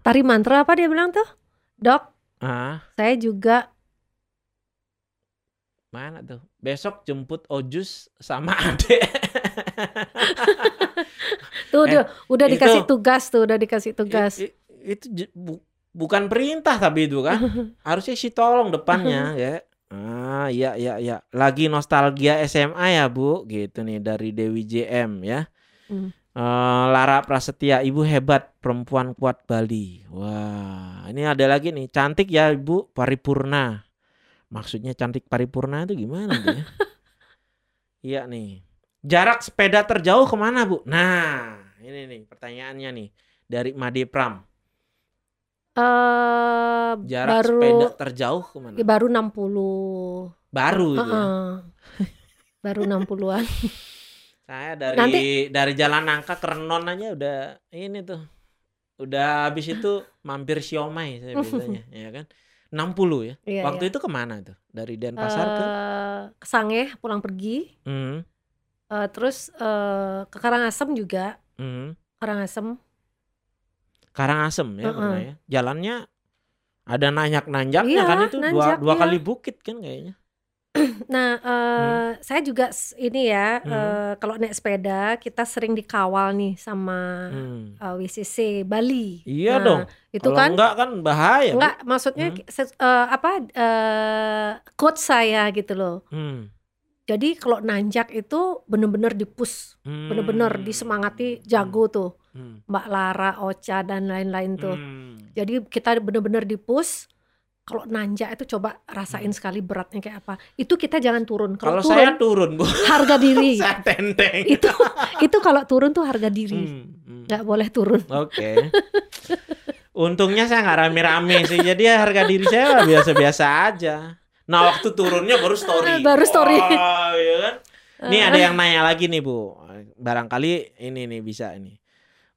Tari mantra apa dia bilang tuh? Dok, Ah, saya juga mana tuh? Besok jemput Ojus sama <laughs> Ade. tuh Eh, udah itu- dikasih tugas tuh, udah dikasih tugas. Itu je- bu- bukan perintah tapi itu kan. <laughs> Harusnya sih tolong depannya <laughs> ya. Ah, iya iya iya. Lagi nostalgia SMA ya, Bu. Gitu nih dari Dewi JM ya. Hmm. Eh, Lara Prasetya, Ibu hebat, perempuan kuat Bali. Wah, ini ada lagi nih. Cantik ya, Ibu, paripurna. Maksudnya cantik paripurna itu gimana tuh ya? <laughs> Iya nih. Jarak sepeda terjauh ke mana, Bu? Nah, ini nih pertanyaannya nih dari Made Pram. Eh Jarak baru sepeda terjauh ke mana? ya, baru 60. Baru ya. Heeh. Baru 60-an. <laughs> Saya dari Nanti- dari Jalan Nangka ke Renon aja udah ini tuh. Udah habis itu mampir siomay saya biasanya, <laughs> ya kan? 60 ya. Iya, Waktu iya. itu ke mana tuh? Dari Denpasar ke Eh, ke Sangeh pulang pergi. Hmm, Eh, terus eh, ke Karangasem juga. hmm. Karangasem. Karangasem ya Heeh. pernah ya. Jalannya ada nanjak-nanjaknya Iya, kan itu dua nanjak, dua iya. kali bukit kan kayaknya. <clears throat> Nah, eh, saya juga ini ya, Hmm. eh, kalau naik sepeda kita sering dikawal nih sama Hmm. eh, WCC Bali. Iya Nah, dong. Itu Kalau kan enggak kan bahaya. Bu. enggak maksudnya Hmm. eh, apa eh, coach saya gitu loh. Hmm. Jadi kalau nanjak itu bener-bener dipus, bener-bener Hmm. disemangati jago tuh. Hmm. Mbak Lara, Ocha dan lain-lain tuh. Hmm. Jadi kita bener-bener dipus. Kalau nanjak itu coba rasain sekali beratnya kayak apa. Itu kita jangan turun. Hmm. Kalau turun saya turun, Bu. harga <laughs> diri. saya tenteng. itu itu kalau turun tuh harga diri. Hmm, hmm. Nggak boleh turun. Oke. Untungnya saya nggak rame-rame sih, jadi ya harga diri saya biasa-biasa aja. Nah waktu turunnya baru story. Baru story. Wah, iya kan? Ini ada yang nanya lagi nih bu, barangkali ini nih bisa ini.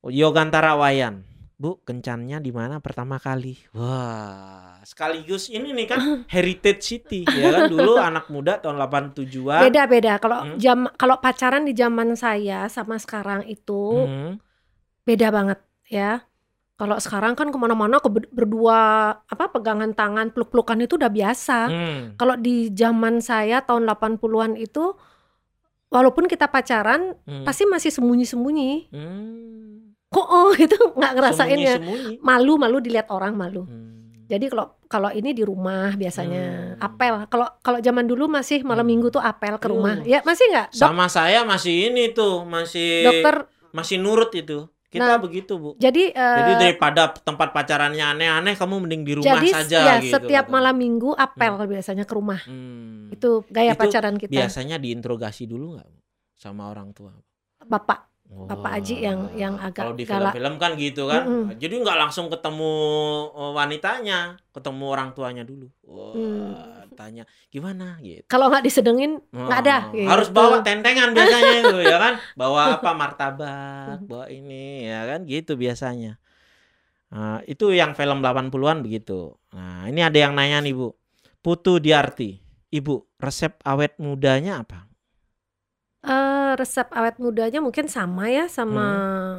Yogantara Wayan, bu kencannya di mana pertama kali? Wah, sekaligus ini nih kan <coughs> Heritage City ya kan dulu <laughs> anak muda tahun 87-an. Beda-beda. Kalau Hmm. jam kalau pacaran di zaman saya sama sekarang itu Hmm, beda banget ya. Kalau sekarang kan ke mana-mana ke berdua apa pegangan tangan peluk-pelukan itu udah biasa. hmm, Kalau di zaman saya tahun 80-an itu walaupun kita pacaran hmm, pasti masih sembunyi-sembunyi. hmm. Kok oh <laughs> itu nggak ngerasain ya. Sembunyi-sembunyi. Malu-malu dilihat orang malu. Hmm. Jadi kalau kalau ini di rumah biasanya Hmm. apel. Kalau kalau zaman dulu masih malam Hmm. minggu tuh apel ke rumah. Hmm. Ya masih nggak? Sama saya masih ini tuh, masih dokter. masih nurut itu. Kita Nah, begitu, Bu. Jadi eh, Jadi daripada tempat pacarannya aneh-aneh, kamu mending di rumah jadi saja ya gitu. setiap katanya. malam minggu apel biasanya ke rumah. Hmm. Itu gaya Itu pacaran kita. Biasanya diinterogasi dulu nggak sama orang tua? Bapak. Wah. Bapak Aji yang- yang agak Kalau di film-film kan gitu kan. Mm-mm. Jadi nggak langsung ketemu eh, wanitanya, ketemu orang tuanya dulu. Wah, Hmm. tanya gimana gitu. Kalau nggak disedengin nggak ada. Oh, Harus gitu. bawa tentengan biasanya itu ya kan. Bawa <laughs> apa martabak, bawa ini ya kan gitu biasanya. Nah, itu yang film 80-an begitu. Nah, ini ada yang nanya nih, Bu. Putu Diarti. Ibu, resep awet mudanya apa? Eh, resep awet mudanya mungkin sama ya sama Hmm.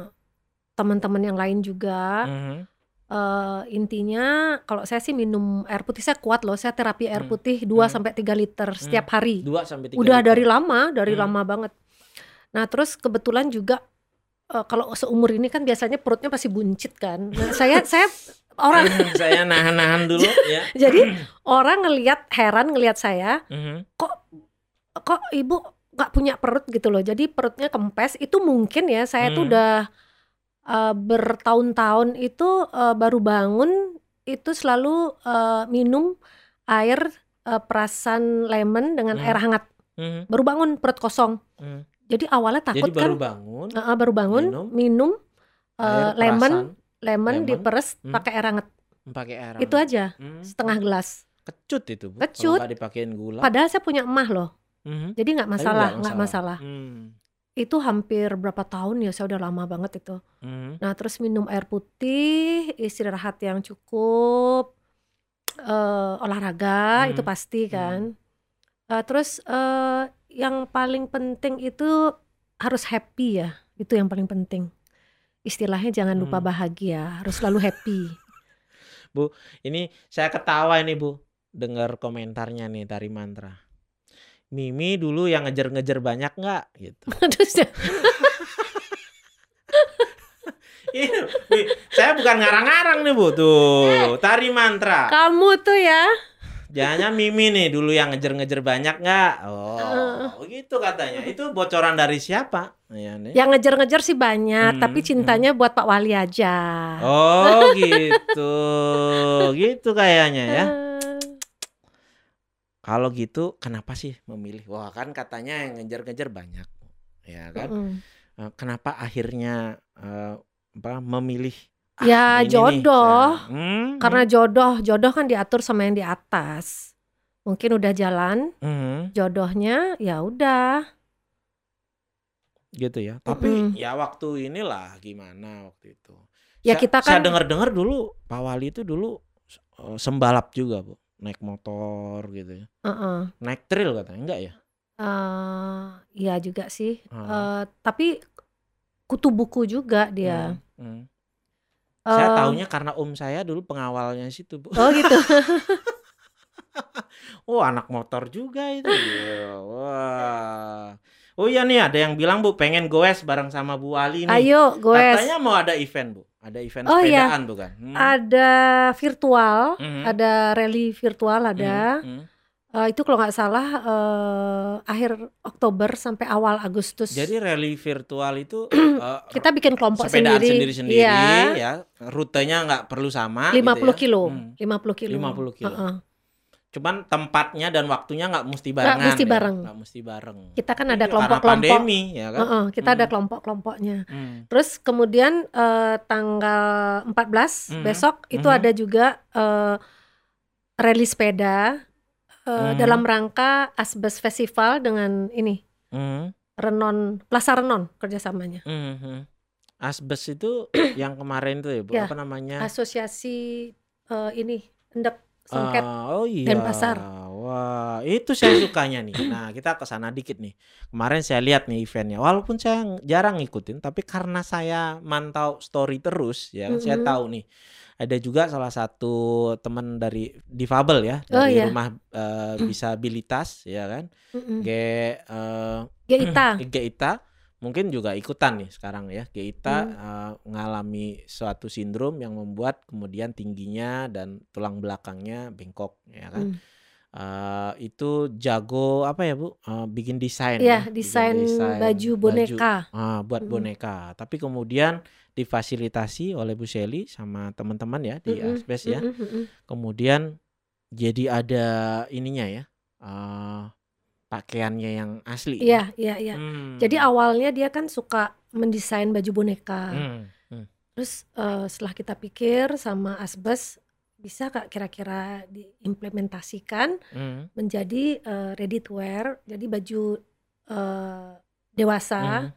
teman-teman yang lain juga. Mhm. eh, intinya kalau saya sih minum air putih saya kuat loh. Saya terapi air Hmm. putih 2 Hmm. sampai 3 liter setiap hari. Dua sampai tiga Udah liter. dari lama, dari Hmm. lama banget. Nah, terus kebetulan juga eh, kalau seumur ini kan biasanya perutnya pasti buncit kan. Nah, saya <laughs> saya orang saya nahan-nahan <laughs> dulu ya. jadi orang ngelihat heran ngelihat saya, Mhm. kok ibu nggak punya perut gitu loh. Jadi perutnya kempes. Itu mungkin ya saya tuh Hmm. udah eh, bertahun-tahun itu eh, baru bangun itu selalu eh, minum air eh, perasan lemon dengan Hmm. air hangat. Mhm. Baru bangun perut kosong. Mhm. Jadi awalnya takut Jadi baru kan, bangun eh, baru bangun minum minum, air lemon lemon lemon, diperes hmm. pakai air hangat. pakai air. Itu hangat. aja Hmm. setengah gelas. Kecut itu bu. Kecut. Dipakein gula. Padahal saya punya emah loh. Mhm. Jadi nggak masalah, nggak masalah. Hmm. Itu hampir berapa tahun ya? Saya udah lama banget itu. Mhm. Nah, terus minum air putih, istirahat yang cukup, eh, olahraga Hmm. itu pasti kan. Eh, terus eh, yang paling penting itu harus happy ya. Itu yang paling penting. Istilahnya jangan lupa Hmm. bahagia, harus selalu happy. <laughs> Ini saya ketawa ini bu, dengar komentarnya nih dari mantra. Mimi dulu yang ngejar-ngejar banyak nggak gitu. <laughs> Ini, <laughs> Wi, saya bukan ngarang-ngarang nih bu tuh, tari mantra. kamu tuh ya, Jangan Mimi nih dulu yang ngejar-ngejar banyak nggak? Oh, gitu katanya. Itu bocoran dari siapa? Ya, nih. yang ngejar-ngejar sih banyak, Hmm, tapi cintanya buat Pak Wali aja. Oh gitu, gitu kayaknya ya. Eh, Kalau gitu, kenapa sih memilih? Wah kan katanya yang ngejar-ngejar banyak, ya kan? Eh, Kenapa akhirnya eh, apa memilih? "Ah, Ya, ini nih." jodoh. Hmm, Karena jodoh, jodoh kan diatur sama yang di atas. Mungkin udah jalan hmm, jodohnya, ya udah. gitu ya. Tapi Mm-mm. ya waktu inilah gimana waktu itu. Ya, Saya- kita Saya kan- dengar-dengar dulu Pak Wali itu dulu eh, sembalap juga bu, naik motor gitu ya. Heeh. Naik trail katanya enggak ya? Eh, iya juga sih. Ah. Eh, tapi kutu buku juga dia. Hmm, hmm. Saya Eh, taunya karena om saya dulu pengawalnya situ bu. Oh gitu. <laughs> Oh anak motor juga itu. Wah. Oh iya nih ada yang bilang bu pengen goes bareng sama Bu Wali nih. Ayo, goes. Katanya mau ada event bu. Ada event Oh, iya. sepedaan bukan? Hmm. Ada virtual, Mhm. ada rally virtual ada. Hmm, hmm. Eh, itu kalau nggak salah eh, akhir Oktober sampai awal Agustus. Jadi rally virtual itu <clears throat> eh, kita bikin kelompok sepedaan sendiri. sendiri-sendiri Iya. ya. Rutenya nggak perlu sama 50 gitu ya. kilo, Hmm. 50 kilo. 50 kilo. Heeh. Cuman tempatnya dan waktunya nggak mesti barengan. mesti ya. bareng. Nggak mesti bareng. Kita kan Ini ada karena kelompok-kelompok. pandemi ya kan. Heeh, kita ada Hmm. kelompok-kelompoknya. Hmm. Terus kemudian eh, tanggal 14 Mhm, besok itu mhm. ada juga eh, rally sepeda eh, Mhm. dalam rangka Asbes Festival dengan ini Hmm. Renon Plaza Renon kerjasamanya. Mhm. Asbes itu <coughs> yang kemarin tuh ya, Bu, Ya, apa namanya? Asosiasi eh, ini Endek Songket. Ah, oh iya. Denpasar. Wah, itu saya sukanya nih. Nah, kita ke sana dikit nih. Kemarin saya lihat nih eventnya. Walaupun saya ng- jarang ngikutin, tapi karena saya mantau story terus, ya, kan, saya Mhm. tahu nih. Ada juga salah satu teman dari difabel ya, Oh, dari iya. rumah eh, disabilitas, ya kan, Mm-mm. G eh, Geita. <clears throat> Geita mungkin juga ikutan nih sekarang ya Geita Hmm. eh, mengalami suatu sindrom yang membuat kemudian tingginya dan tulang belakangnya bengkok ya kan Hmm. Eh, itu jago apa ya bu Eh, bikin desain Iya, ya, bikin desain baju boneka. ah, buat Mm-mm. boneka tapi kemudian difasilitasi oleh Bu Shelly sama teman-teman ya di Mm-mm, Asbes ya mm-mm, mm-mm. kemudian jadi ada ininya ya eh, pakaiannya yang asli ya. Iya, iya, iya. Hmm. Jadi awalnya dia kan suka mendesain baju boneka. Hmm, hmm. Terus eh, setelah kita pikir sama Asbes bisa kak kira-kira diimplementasikan Hmm. menjadi eh, ready to wear, jadi baju eh, dewasa. Hmm.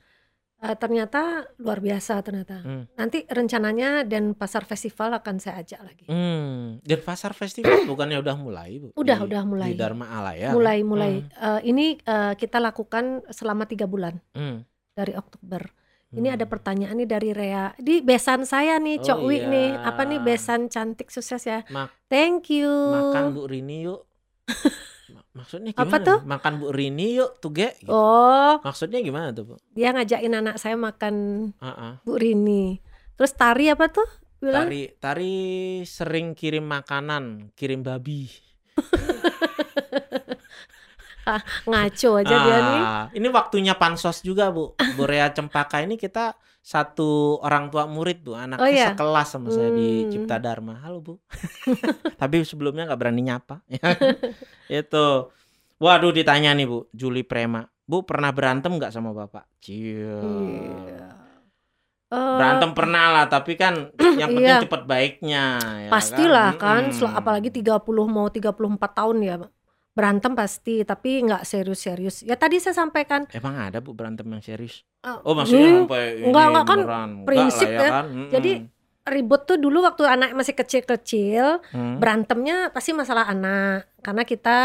Eh, ternyata luar biasa ternyata. Hmm. Nanti rencananya dan pasar festival akan saya ajak lagi. Hmm. Dan pasar festival <clears throat> bukannya udah mulai bu? Udah, Di- udah mulai. Di Dharma Alaya. mulai mulai Eh, ini eh, kita lakukan selama tiga bulan Hmm. dari Oktober. Ini ada Hmm. pertanyaan nih dari Rea. Di besan saya nih, Oh, Cok Wi nih. iya. Apa nih besan cantik sukses ya? Mak- Thank you. Makan Bu Rini yuk. <laughs> Ma- Maksudnya gimana? Apa tuh? Makan Bu Rini yuk tuh ge. Gitu. Oh, Maksudnya gimana tuh Bu? dia ngajakin anak saya makan Ah, ah. Bu Rini. Terus Tari apa tuh? Bilang Tari Tari sering kirim makanan, kirim babi. <laughs> <laughs> ngaco aja dia nih. Ah, Ini waktunya pansos juga Bu. Bu Rea Cempaka ini kita satu orang tua murid Bu, anaknya Oh, iya? sekelas sama saya di Hmm. Cipta Dharma. Halo Bu. <laughs> Tapi sebelumnya nggak berani nyapa. <laughs> Itu. Waduh ditanya nih Bu, Juli Prema. Bu pernah berantem nggak sama Bapak? Cia. Iya. Eh, Berantem pernah lah, tapi kan <clears throat> yang penting Iya. cepet baiknya ya pastilah kan, Mm-mm. sel- apalagi 30 mau 34 tahun ya. Berantem pasti, tapi nggak serius-serius. Ya tadi saya sampaikan Emang ada Bu berantem yang serius? eh, Oh maksudnya hmm, sampai ini enggak, enggak, kan beneran. Enggak prinsip lah ya. kan? Mm-mm. Jadi, ribut tuh dulu waktu anak masih kecil-kecil, Hmm. berantemnya pasti masalah anak. Karena kita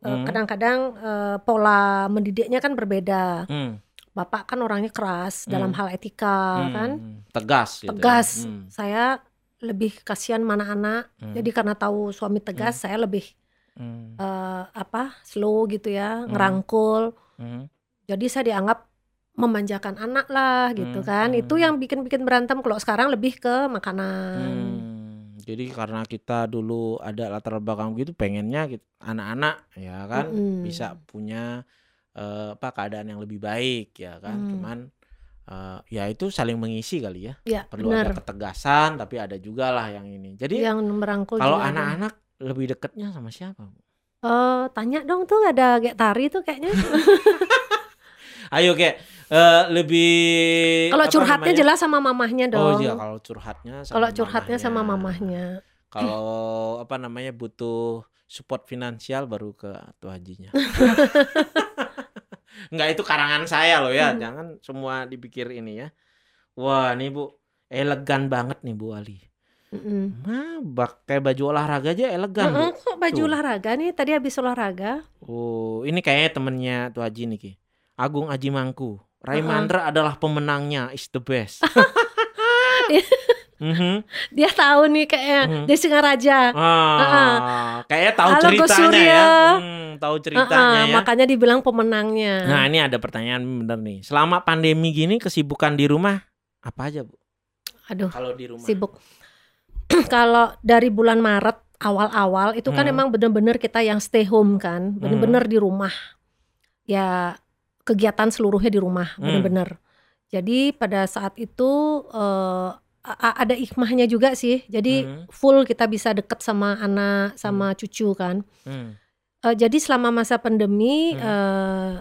eh, Hmm. kadang-kadang eh, pola mendidiknya kan berbeda. Hmm. Bapak kan orangnya keras dalam Hmm. hal etika Hmm. kan, Tegas gitu ya. tegas. Hmm. Saya lebih kasihan mana anak. Hmm. Jadi karena tahu suami tegas, saya lebih Hmm. eh, apa slow gitu ya, Hmm. ngerangkul. Hmm. Jadi saya dianggap memanjakan anak lah gitu Hmm, kan. hmm. Itu yang bikin-bikin berantem. Kalau sekarang lebih ke makanan. Hmm. Jadi karena kita dulu ada latar belakang gitu pengennya gitu, anak-anak ya kan Mm-mm. bisa punya eh, apa keadaan yang lebih baik ya kan. Hmm. Cuman eh, ya itu saling mengisi kali ya. Ya, Perlu ada benar. ketegasan tapi ada juga lah yang ini. Jadi Yang merangkul kalau ada. anak-anak lebih deketnya sama siapa? Bu? Eh, tanya dong tuh ada Gek Tari tuh kayaknya. <laughs> Ayo kayak eh, lebih Kalau curhatnya namanya? jelas sama mamahnya Oh dong. iya kalau curhatnya sama Kalau curhatnya sama mamahnya. Kalau apa namanya butuh support finansial baru ke Atu Hajinya. <laughs> Enggak itu karangan saya loh ya, Hmm. jangan semua dipikir ini ya. Wah, nih Bu, elegan banget nih Bu Ali. Mm-mm. Nah, pakai baju olahraga aja elegan, Bu. Mm-mm, kok baju Tuh. olahraga nih tadi habis olahraga. Oh, ini kayaknya temennya Tuh Haji nih, Ki. Agung Aji Mangku. Raimandra adalah pemenangnya, is the best. <laughs> Mhm. Dia tahu nih kayaknya Hmm. dia Singaraja. Ah, kayaknya tahu Halo, Gus ceritanya ya. Surya. Hmm, tahu ceritanya Heeh, ya. Makanya dibilang pemenangnya. Nah, ini ada pertanyaan bener nih. Selama pandemi gini kesibukan di rumah apa aja, Bu? Aduh, Kalau di rumah. sibuk. <clears throat> Kalau dari bulan Maret awal-awal itu kan Hmm. emang bener-bener kita yang stay home kan, bener-bener di rumah. Ya kegiatan seluruhnya di rumah, Hmm. bener-bener. Jadi pada saat itu eh, a- ada hikmahnya juga sih. Jadi Hmm. full kita bisa deket sama anak, sama cucu kan. Hmm. Eh, jadi selama masa pandemi Hmm. eh,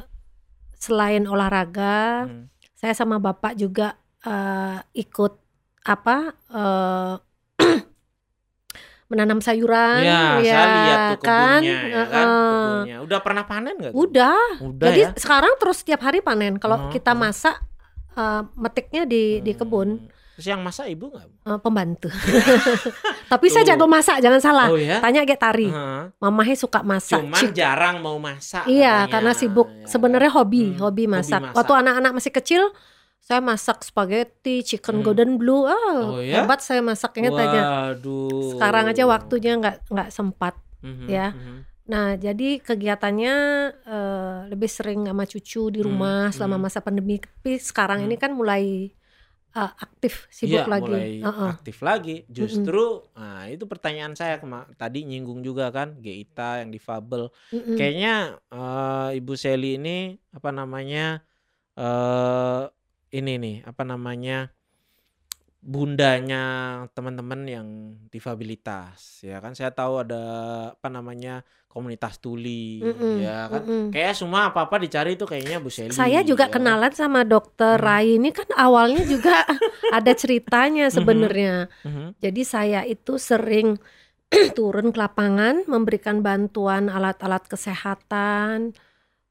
selain olahraga, Hmm. saya sama bapak juga eh, ikut apa eh, <clears throat> menanam sayuran, Ya, ya saya lihat tuh kan? kebunnya ya kan, kebunnya. Udah pernah panen nggak? Udah. Udah Jadi ya. sekarang terus setiap hari panen. Kalau Oh, kita oh. masak eh, metiknya di di kebun Hmm. Terus yang masak ibu nggak? Bu? eh, pembantu. <laughs> Tapi saya Tuh. jago masak, jangan salah. Oh ya. Tanya Gek Tari, Heeh. mamahnya suka masak. Cuman Cik- jarang mau masak. Iya, katanya. karena sibuk. Ya. Sebenarnya hobi, Hmm, hobi masak. Waktu anak-anak masih kecil, saya masak spaghetti, chicken Hmm. golden blue. Ah, Oh, ya? hebat saya masaknya tanya. Sekarang aja waktunya nggak nggak sempat. Mhm, ya. mhm. Nah, jadi kegiatannya eh, lebih sering sama cucu di Hmm, rumah selama hmm. masa pandemi. Tapi sekarang Hmm. ini kan mulai eh, aktif, sibuk Iya, lagi. mulai Heeh. aktif lagi. Justru, nah itu pertanyaan saya kema- tadi nyinggung juga kan, Geita yang difabel. Mm-mm. Kayaknya eh, Ibu Seli ini apa namanya eh ini nih apa namanya bundanya teman-teman yang difabilitas ya kan saya tahu ada apa namanya komunitas tuli Mm-mm, ya kan mm-mm. kayak semua apa apa dicari itu kayaknya Bu Seli Saya juga ya kenalan sama dokter Hmm. Rai ini kan awalnya juga <laughs> ada ceritanya Mhm. sebenarnya. Mhm, Jadi saya itu sering <clears throat> turun ke lapangan memberikan bantuan alat-alat kesehatan.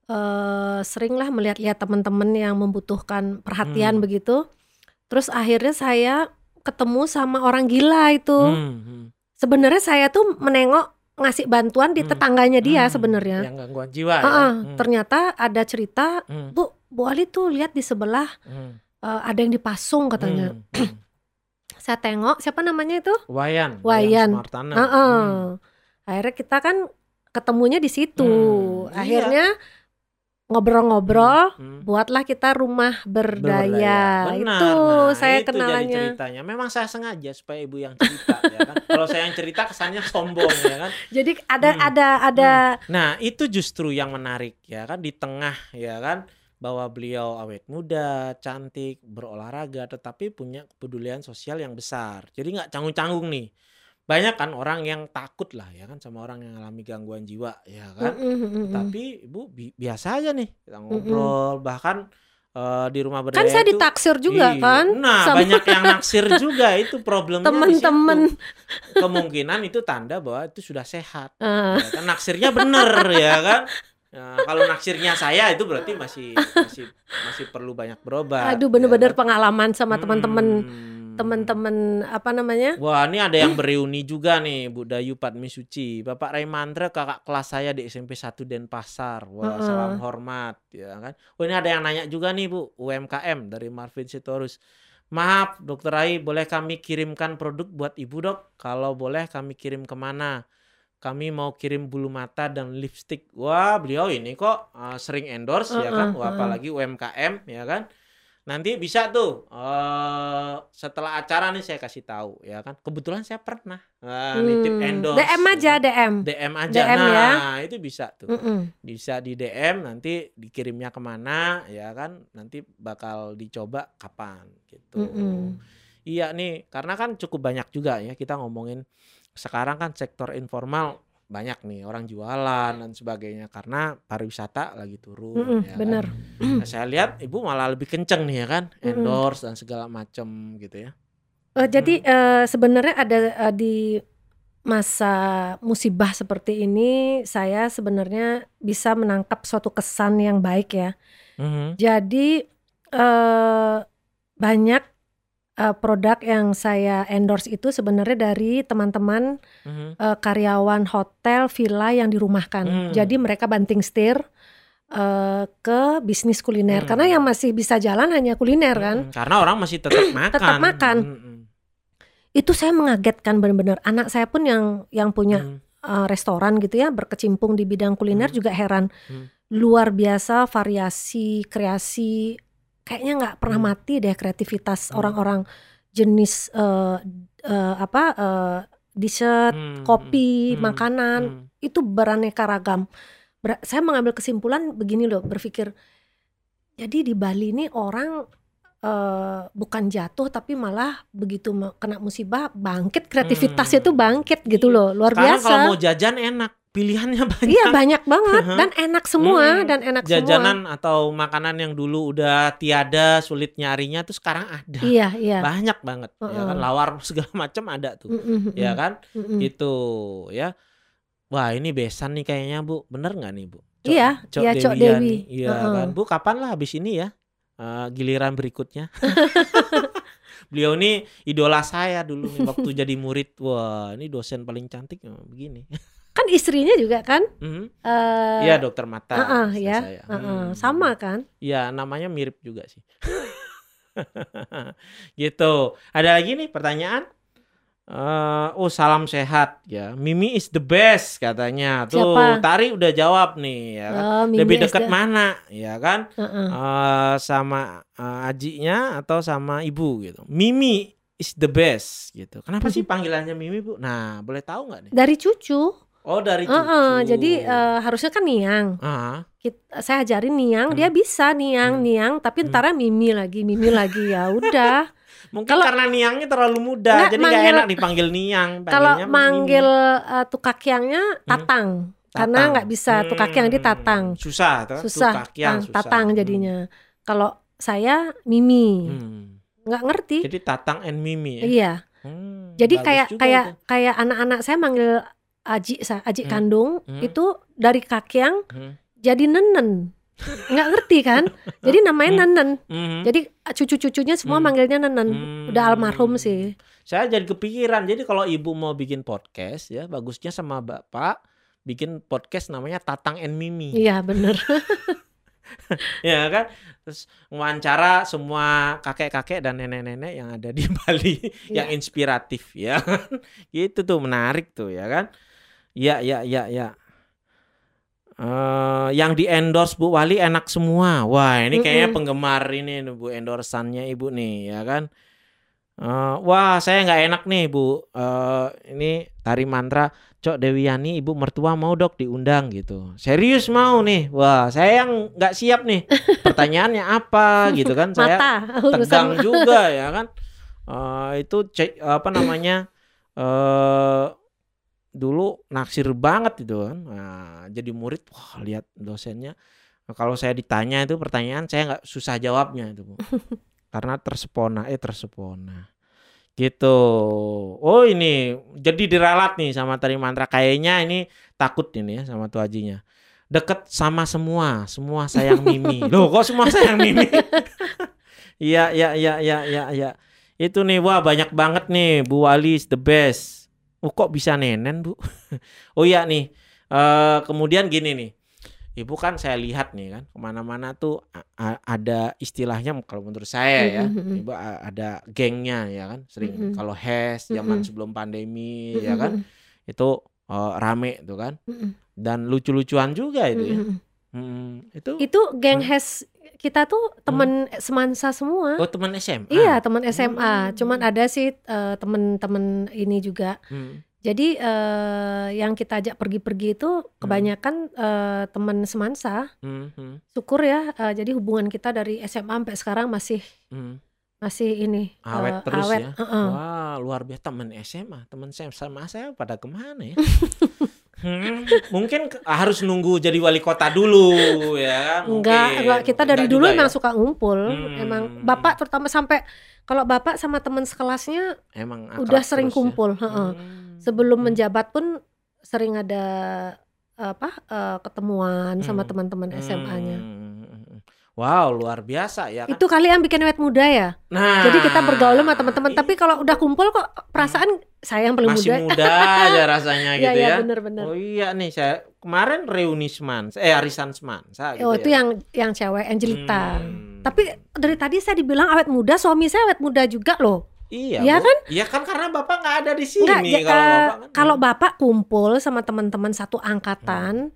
Eh, seringlah melihat-lihat teman-teman yang membutuhkan perhatian Hmm. begitu. Terus akhirnya saya ketemu sama orang gila itu. hmm, hmm. Sebenarnya saya tuh menengok ngasih bantuan di Hmm. tetangganya dia Hmm, sebenarnya. yang gangguan jiwa ya Heeh, Hmm, ternyata ada cerita, hmm, Bu, Bu Ali tuh lihat di sebelah hmm, eh, ada yang dipasung katanya. Hmm, hmm. <clears throat> Saya tengok siapa namanya itu? Wayan, Wayan. Smartana. Heeh. Hmm. Akhirnya kita kan ketemunya di situ. Hmm, iya. Akhirnya ngobrol-ngobrol, Hmm. buatlah kita rumah berdaya. Benar. Itu Nah, saya itu jadi kenalannya. ceritanya. Memang saya sengaja supaya ibu yang cerita ya kan. Kalau saya yang cerita kesannya sombong ya kan. Jadi ada Hmm. ada ada Nah, itu justru yang menarik ya kan di tengah ya kan bahwa beliau awet muda, cantik, berolahraga tetapi punya kepedulian sosial yang besar. Jadi nggak canggung-canggung nih. Banyak kan orang yang takut lah ya kan sama orang yang alami gangguan jiwa ya kan. Mm, mm, mm, mm. Tapi ibu bi- biasa aja nih kita ngobrol bahkan eh, di rumah berdaya kan saya itu ditaksir juga Iya. kan Nah, sama banyak yang <laughs> naksir juga itu problemnya temen-temen. situ. Kemungkinan itu tanda bahwa itu sudah sehat. Eh, Ya kan naksirnya bener ya kan. Nah, kalau naksirnya saya itu berarti masih masih masih perlu banyak berobat. aduh ya bener-bener kan. pengalaman sama teman-teman Hmm. Teman-teman apa namanya? Wah, ini ada yang bereuni juga nih, Bu Dayu Padmi Suci. Bapak Raimandra kakak kelas saya di SMP 1 Denpasar. Wah, Heeh. salam hormat ya kan. Oh, ini ada yang nanya juga nih, Bu, UMKM dari Marvin Sitorus. Maaf, Dokter Rai, boleh kami kirimkan produk buat Ibu, Dok? Kalau boleh kami kirim ke mana? Kami mau kirim bulu mata dan lipstick. Wah, beliau ini kok uh, sering endorse ya kan. Wah, apalagi UMKM ya kan. Nanti bisa tuh eh setelah acara nih saya kasih tahu ya kan. Kebetulan saya pernah nah, nitip Hmm, endorse. DM aja ya. DM. DM aja. DM ya. nah, itu bisa tuh. Mm-mm. Bisa di DM nanti dikirimnya ke mana ya kan. Nanti bakal dicoba kapan gitu. Mm-mm. Iya nih, karena kan cukup banyak juga ya kita ngomongin sekarang kan sektor informal banyak nih orang jualan dan sebagainya karena pariwisata lagi turun Mm-mm, ya kan. bener. Nah, saya lihat ibu malah lebih kenceng nih ya kan, endorse dan segala macem gitu ya. Eh, jadi Hmm. eh, sebenarnya ada eh, di masa musibah seperti ini saya sebenarnya bisa menangkap suatu kesan yang baik ya. Mhm. Jadi eh, banyak eh, produk yang saya endorse itu sebenarnya dari teman-teman Mhm. eh, karyawan hotel villa yang dirumahkan. Hmm. Jadi mereka banting setir eh, ke bisnis kuliner Hmm. karena yang masih bisa jalan hanya kuliner kan. Karena orang masih tetap makan. <clears throat> Tetap makan. Mhm. Itu saya mengagetkan benar-benar. Anak saya pun yang yang punya Mhm. eh, restoran gitu ya berkecimpung di bidang kuliner Hmm. juga heran. Hmm. Luar biasa variasi kreasi kayaknya nggak pernah Hmm. mati deh kreativitas Hmm. orang-orang jenis eh, eh, apa eh, dessert, Mhm. kopi, Mhm. makanan Mhm. itu beraneka ragam. Ber- saya mengambil kesimpulan begini loh, berpikir jadi di Bali ini orang eh, bukan jatuh tapi malah begitu kena musibah bangkit kreativitasnya Hmm. itu bangkit gitu loh, luar Sekarang biasa. kalau mau jajan enak, pilihannya <laughs> banyak. Iya banyak banget dan enak semua Hmm, dan enak Jajanan atau makanan yang dulu udah tiada, sulit nyarinya tuh sekarang ada. semua. Iya iya. Banyak banget ya Heeh. kan lawar <laughs> segala macam ada tuh. Mm-mm, Ya kan? mm-mm. Gitu ya. Wah, ini besan nih kayaknya, Bu. Bener nggak nih, Bu? Cok- Iya, iya, Cok Dewi. Iya Heeh. kan. Bu, kapan lah habis ini ya? Eh, giliran berikutnya. <laughs> Beliau ini idola saya dulu nih waktu jadi murid. Wah, ini dosen paling cantik begini. Kan istrinya juga kan? Mhm. eh, Iya, dokter mata. heeh, istri ya, saya. heeh, Hmm. sama kan? Ya, namanya mirip juga sih. <laughs> gitu. Ada lagi nih pertanyaan? Eh, oh salam sehat ya. Mimi is the best katanya. Tuh, Siapa? Tari udah jawab nih ya kan. Oh, Mimi Lebih dekat mana ya kan? Heeh. Eh, sama eh, ajinya atau sama ibu gitu. Mimi is the best gitu. Kenapa sih panggilannya Mimi, Bu? Nah, boleh tahu nggak nih? Dari cucu. Oh, dari cucu. jadi eh, harusnya kan niang. Ah, Kita, saya ajarin niang, Hmm. dia bisa niang, Hmm. niang, tapi Hmm. ntar mimi lagi, mimi lagi ya <laughs> udah. mungkin Kalau- karena niangnya terlalu muda, Nggak, jadi manggil- enak dipanggil niang. Kalau manggil Mimi. eh, tukakyangnya tatang, karena Tatang. nggak bisa tukakyang di tatang, Hmm, Susah, tuh. susah, Tukakyang tang- susah. tatang jadinya. Kalau saya mimi, Hmm. nggak ngerti. Jadi Tatang and Mimi ya. Iya, Hmm, jadi bagus kayak kayak kayak anak-anak saya manggil aji, sa- aji Hmm. kandung Hmm. itu dari kakyang Hmm. jadi nenen, nggak ngerti kan? <laughs> Jadi namanya nenen. Hmm. Jadi cucu-cucunya semua Hmm. manggilnya nenen. Hmm. Udah almarhum sih. Saya jadi kepikiran. Jadi kalau ibu mau bikin podcast ya, bagusnya sama bapak bikin podcast namanya Tatang and Mimi. Iya bener. <laughs> ya kan terus wawancara semua kakek-kakek dan nenek-nenek yang ada di <laughs> Bali yang Iya. inspiratif ya kan gitu tuh menarik tuh ya kan ya ya ya ya Eh, yang di endorse Bu Wali enak semua. Wah ini kayaknya Mm-mm. penggemar ini nih, Bu endorsannya Ibu nih ya kan? Eh, wah saya nggak enak nih Bu. Eh, ini tari mantra Cok Dewiani ibu mertua mau dok diundang gitu. Serius mau nih. Wah saya yang nggak siap nih. Pertanyaannya apa gitu kan? Saya Mata tegang juga ya kan? Eh, itu cek apa namanya? Eh dulu naksir banget itu kan. Nah, jadi murid wah lihat dosennya. Nah, kalau saya ditanya itu pertanyaan saya nggak susah jawabnya itu Bu. <laughs> karena tersepona eh tersepona. Gitu. Oh ini jadi diralat nih sama tari mantra kayaknya ini takut ini ya sama tuh hajinya. Deket sama semua semua sayang Mimi. <laughs> Loh kok semua sayang Mimi? <laughs> Iya iya iya iya iya iya. Itu nih wah banyak banget nih Bu Wali is the best oh kok bisa nenen Bu? <laughs> Oh iya nih eh kemudian gini nih. Ibu kan saya lihat nih kan ke mana-mana tuh ada istilahnya kalau menurut saya ya Mm-mm. Ibu a- ada gengnya ya kan sering kalau HES zaman sebelum pandemi ya kan itu eh, rame tuh kan. Dan lucu-lucuan juga itu ya Itu itu geng Hmm. hes kita tuh temen semansa semua oh teman SMA Iya teman SMA, Hmm. cuman ada sih eh, temen-temen ini juga. Hmm. Jadi eh, yang kita ajak pergi-pergi itu kebanyakan eh, teman semansa. Hmm, hmm, Syukur ya, eh, jadi hubungan kita dari SMA sampai sekarang masih hmm. masih ini awet eh, terus awet. ya Heeh. wah luar biasa teman SMA teman saya sama saya pada ke mana ya <laughs> Hmm, mungkin ke- harus nunggu jadi wali kota dulu ya Enggak, mungkin. enggak kita dari Enggak dulu juga emang ya? suka ngumpul. Hmm. Emang bapak terutama sampai kalau bapak sama teman sekelasnya emang udah sering terus ya? kumpul. heeh. Hmm. Sebelum menjabat pun sering ada apa eh, ketemuan sama Hmm. teman-teman SMA-nya. Hmm. Wow, luar biasa ya kan. Itu kali yang bikin awet muda ya. Nah, Jadi kita bergaul sama teman-teman, tapi kalau udah kumpul kok perasaan saya yang paling masih muda. muda aja rasanya Iya <laughs> gitu iya ya. bener-bener. Oh iya nih saya kemarin reuni Semansa, eh arisan Semansa gitu oh ya. itu yang yang cewek Angelita. Hmm. Tapi dari tadi saya dibilang awet muda, suami saya awet muda juga loh. Iya, Iya Bu. kan? Iya kan karena Bapak nggak ada di sini Enggak, ja- kalau eh, Bapak kan. kalau bapak kumpul sama teman-teman satu angkatan,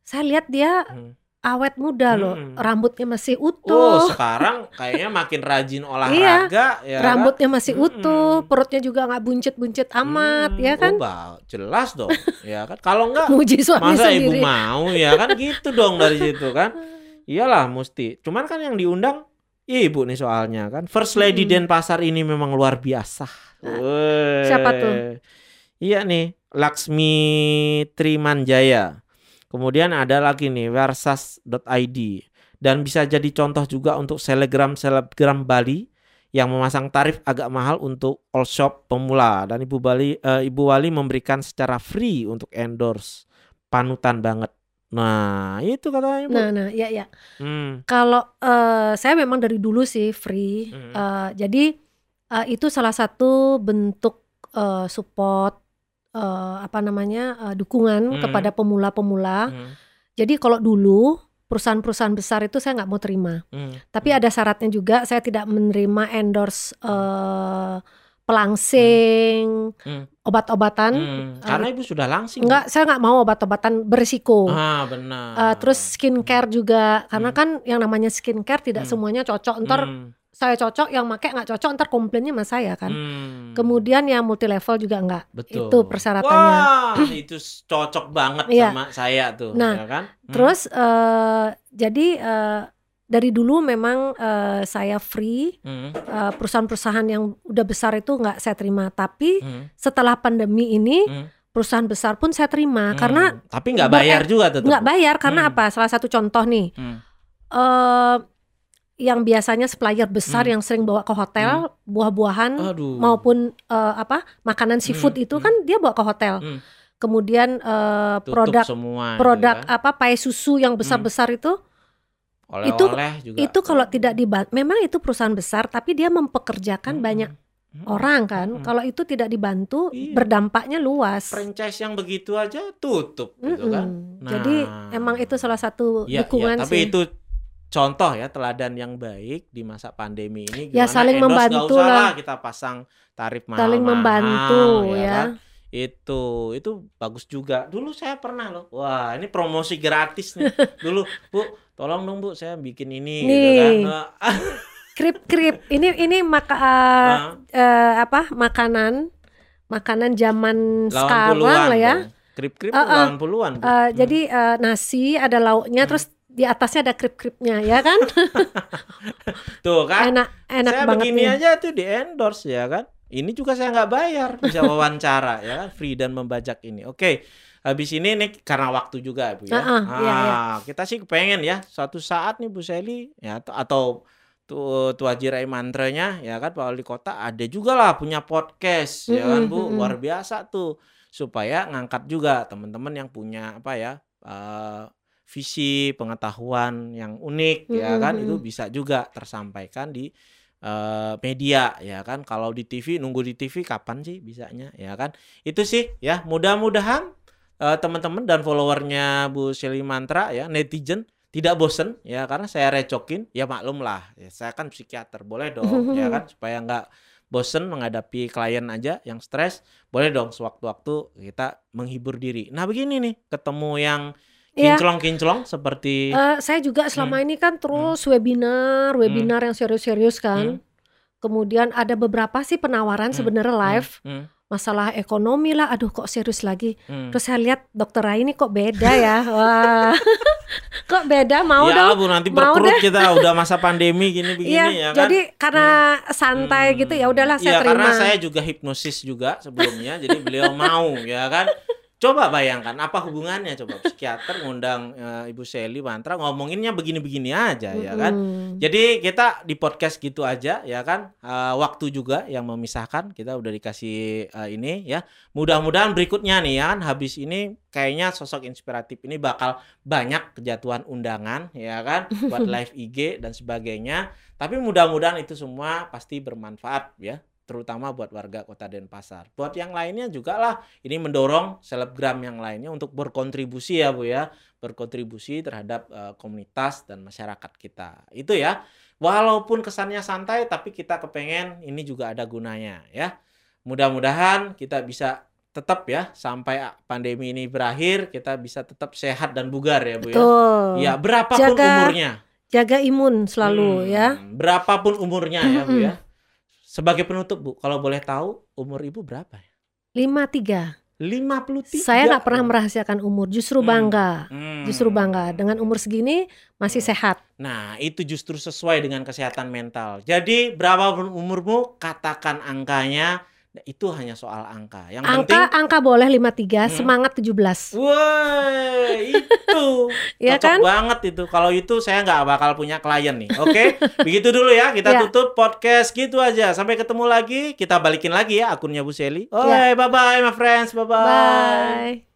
saya lihat dia Hmm. Awet muda loh, Hmm. rambutnya masih Oh, utuh, sekarang kayaknya makin rajin <laughs> olahraga ya kan? rambutnya masih utuh, Mm-mm. perutnya juga nggak buncit-buncit amat, Hmm, ya kan? oh, ba- jelas dong. ya kan? Kalau enggak Muji suami masa sendiri. ibu mau ya kan gitu dong dari situ kan? <laughs> Iyalah mesti. Cuman kan yang diundang ibu nih soalnya kan. First Lady Mm-mm. Denpasar ini memang luar biasa. Weh. siapa tuh? Iya nih, Laksmi Trimanjaya. Kemudian ada lagi nih versas.id dan bisa jadi contoh juga untuk selebgram selebgram Bali yang memasang tarif agak mahal untuk all shop pemula dan Ibu Bali eh, Ibu Wali memberikan secara free untuk endorse panutan banget. Nah, itu katanya Ibu. Nah, nah, ya ya. Hmm. Kalau eh, saya memang dari dulu sih free. Mhm. Eh, jadi eh, itu salah satu bentuk eh, support eh, apa namanya eh, dukungan Mhm. kepada pemula-pemula. Hmm. Jadi kalau dulu perusahaan-perusahaan besar itu saya nggak mau terima. Hmm. Tapi ada syaratnya juga saya tidak menerima endorse eh, pelangsing, Hmm. obat-obatan. Hmm. Karena Ibu sudah langsing. Enggak, saya nggak mau obat-obatan berisiko. Ah, benar. Eh, terus skincare juga, karena Hmm. kan yang namanya skincare tidak Hmm. semuanya cocok. Ntar Hmm. Saya cocok, yang make nggak cocok, ntar komplainnya sama saya kan. Hmm. Kemudian yang multi level juga nggak. Itu persyaratannya. Wah, <clears throat> itu cocok banget Iya. sama saya tuh, Nah, ya kan? Hmm. Terus eh, jadi eh, dari dulu memang eh, saya free Hmm, perusahaan-perusahaan yang udah besar itu nggak saya terima. Tapi hmm, setelah pandemi ini hmm, perusahaan besar pun saya terima hmm. karena tapi nggak ber- bayar juga tetap. nggak bayar karena Hmm. apa? Salah satu contoh nih. Hmm, yang biasanya supplier besar Hmm. yang sering bawa ke hotel buah-buahan Aduh. maupun eh, apa makanan seafood Hmm, itu hmm. kan dia bawa ke hotel. Hmm. Kemudian Tutup produk semua itu produk kan. apa pae susu yang besar-besar itu oleh-oleh juga. itu kalau tidak dibantu memang itu perusahaan besar tapi dia mempekerjakan Hmm, banyak hmm, orang kan. hmm. Kalau itu tidak dibantu Iya. berdampaknya luas. franchise yang begitu aja tutup gitu Mm-mm. kan. Jadi Nah. emang itu salah satu Ya, ya, dukungan tapi sih. itu contoh ya teladan yang baik di masa pandemi ini Ya, saling endorse membantu usah lah. kita pasang tarif mahal Saling membantu ya. kan? itu itu bagus juga dulu saya pernah loh wah ini promosi gratis nih <laughs> dulu bu tolong dong bu saya bikin ini gitu kan Nih. Nah, <laughs> Krip-krip. Ini ini maka ah, eh, apa? Makanan makanan zaman sekarang lah ya. dong. puluhan Bu. Eh, Hmm. Jadi eh, nasi ada lauknya Hmm. terus di atasnya ada krip-kripnya ya kan? <laughs> tuh kan enak enak saya banget begini nih. aja tuh di endorse ya kan ini juga saya nggak bayar bisa wawancara ya kan free dan membajak ini oke habis ini nih karena waktu juga bu ya Ah, ah, iya, iya. Ah, kita sih kepengen ya suatu saat nih Bu Seli ya atau, tuh Tua Jirai mantranya ya kan Pak Wali Kota ada juga lah punya podcast ya kan Bu mm-mm. luar biasa tuh supaya ngangkat juga teman-teman yang punya apa ya eh, visi pengetahuan yang unik ya Mm-mm, kan? Itu bisa juga tersampaikan di eh, media ya kan? Kalau di TV nunggu di TV kapan sih bisanya ya kan? Itu sih ya. Mudah-mudahan eh, teman-teman dan followernya Bu Shelly Mantra ya netizen tidak bosen ya karena saya recokin ya maklum lah. Ya, saya kan psikiater boleh dong ya kan? <laughs> Supaya nggak bosen menghadapi klien aja yang stres boleh dong sewaktu-waktu kita menghibur diri. Nah begini nih ketemu yang Iya. kinclong-kinclong seperti Eh, saya juga selama ini kan terus webinar, webinar yang serius-serius kan. Hmm. Kemudian ada beberapa sih penawaran Hmm, sebenarnya live Hmm, masalah ekonomi lah. Aduh kok serius lagi. hmm. Terus saya lihat dokter Rai ini kok beda ya. <laughs> Wah. <laughs> kok beda mau ya dong. Bu nanti mau berkerut kita udah masa pandemi gini begini Iya, ya kan jadi karena santai Hmm. gitu ya udahlah saya terima. karena saya juga hipnosis juga sebelumnya, jadi beliau mau ya kan. <laughs> Coba bayangkan apa hubungannya coba psikiater ngundang eh, Ibu Seli Mantra ngomonginnya begini-begini aja ya kan. Jadi kita di podcast gitu aja ya kan. Eh, waktu juga yang memisahkan kita udah dikasih eh, ini ya. Mudah-mudahan berikutnya nih ya kan habis ini kayaknya sosok inspiratif ini bakal banyak kejatuhan undangan ya kan buat <laughs> live IG dan sebagainya. Tapi mudah-mudahan itu semua pasti bermanfaat ya terutama buat warga Kota Denpasar. Buat yang lainnya juga lah ini mendorong selebgram yang lainnya untuk berkontribusi ya Bu ya, berkontribusi terhadap eh, komunitas dan masyarakat kita. Itu ya. Walaupun kesannya santai tapi kita kepengen ini juga ada gunanya ya. Mudah-mudahan kita bisa tetap ya sampai pandemi ini berakhir kita bisa tetap sehat dan bugar ya Bu ya. Betul. Ya, berapapun Jaga umurnya. Jaga imun selalu Hmm, ya. Berapapun umurnya ya Bu ya. Sebagai penutup Bu, kalau boleh tahu umur Ibu berapa ya? 53. 53. Saya nggak pernah merahasiakan umur, justru Hmm. bangga. Hmm. Justru bangga dengan umur segini masih sehat. Nah, itu justru sesuai dengan kesehatan mental. Jadi, berapapun umurmu, katakan angkanya. Nah, Itu hanya soal angka. Yang penting Angka angka boleh 53, Hmm. semangat 17. Wah, itu <laughs> Iya cocok kan? banget itu. Kalau itu saya nggak bakal punya klien nih. Oke, <laughs> begitu dulu ya. Kita Ya. tutup podcast gitu aja. Sampai ketemu lagi. Kita balikin lagi ya akunnya Bu Seli. Oke, Ya. bye bye my friends. Bye bye. Bye.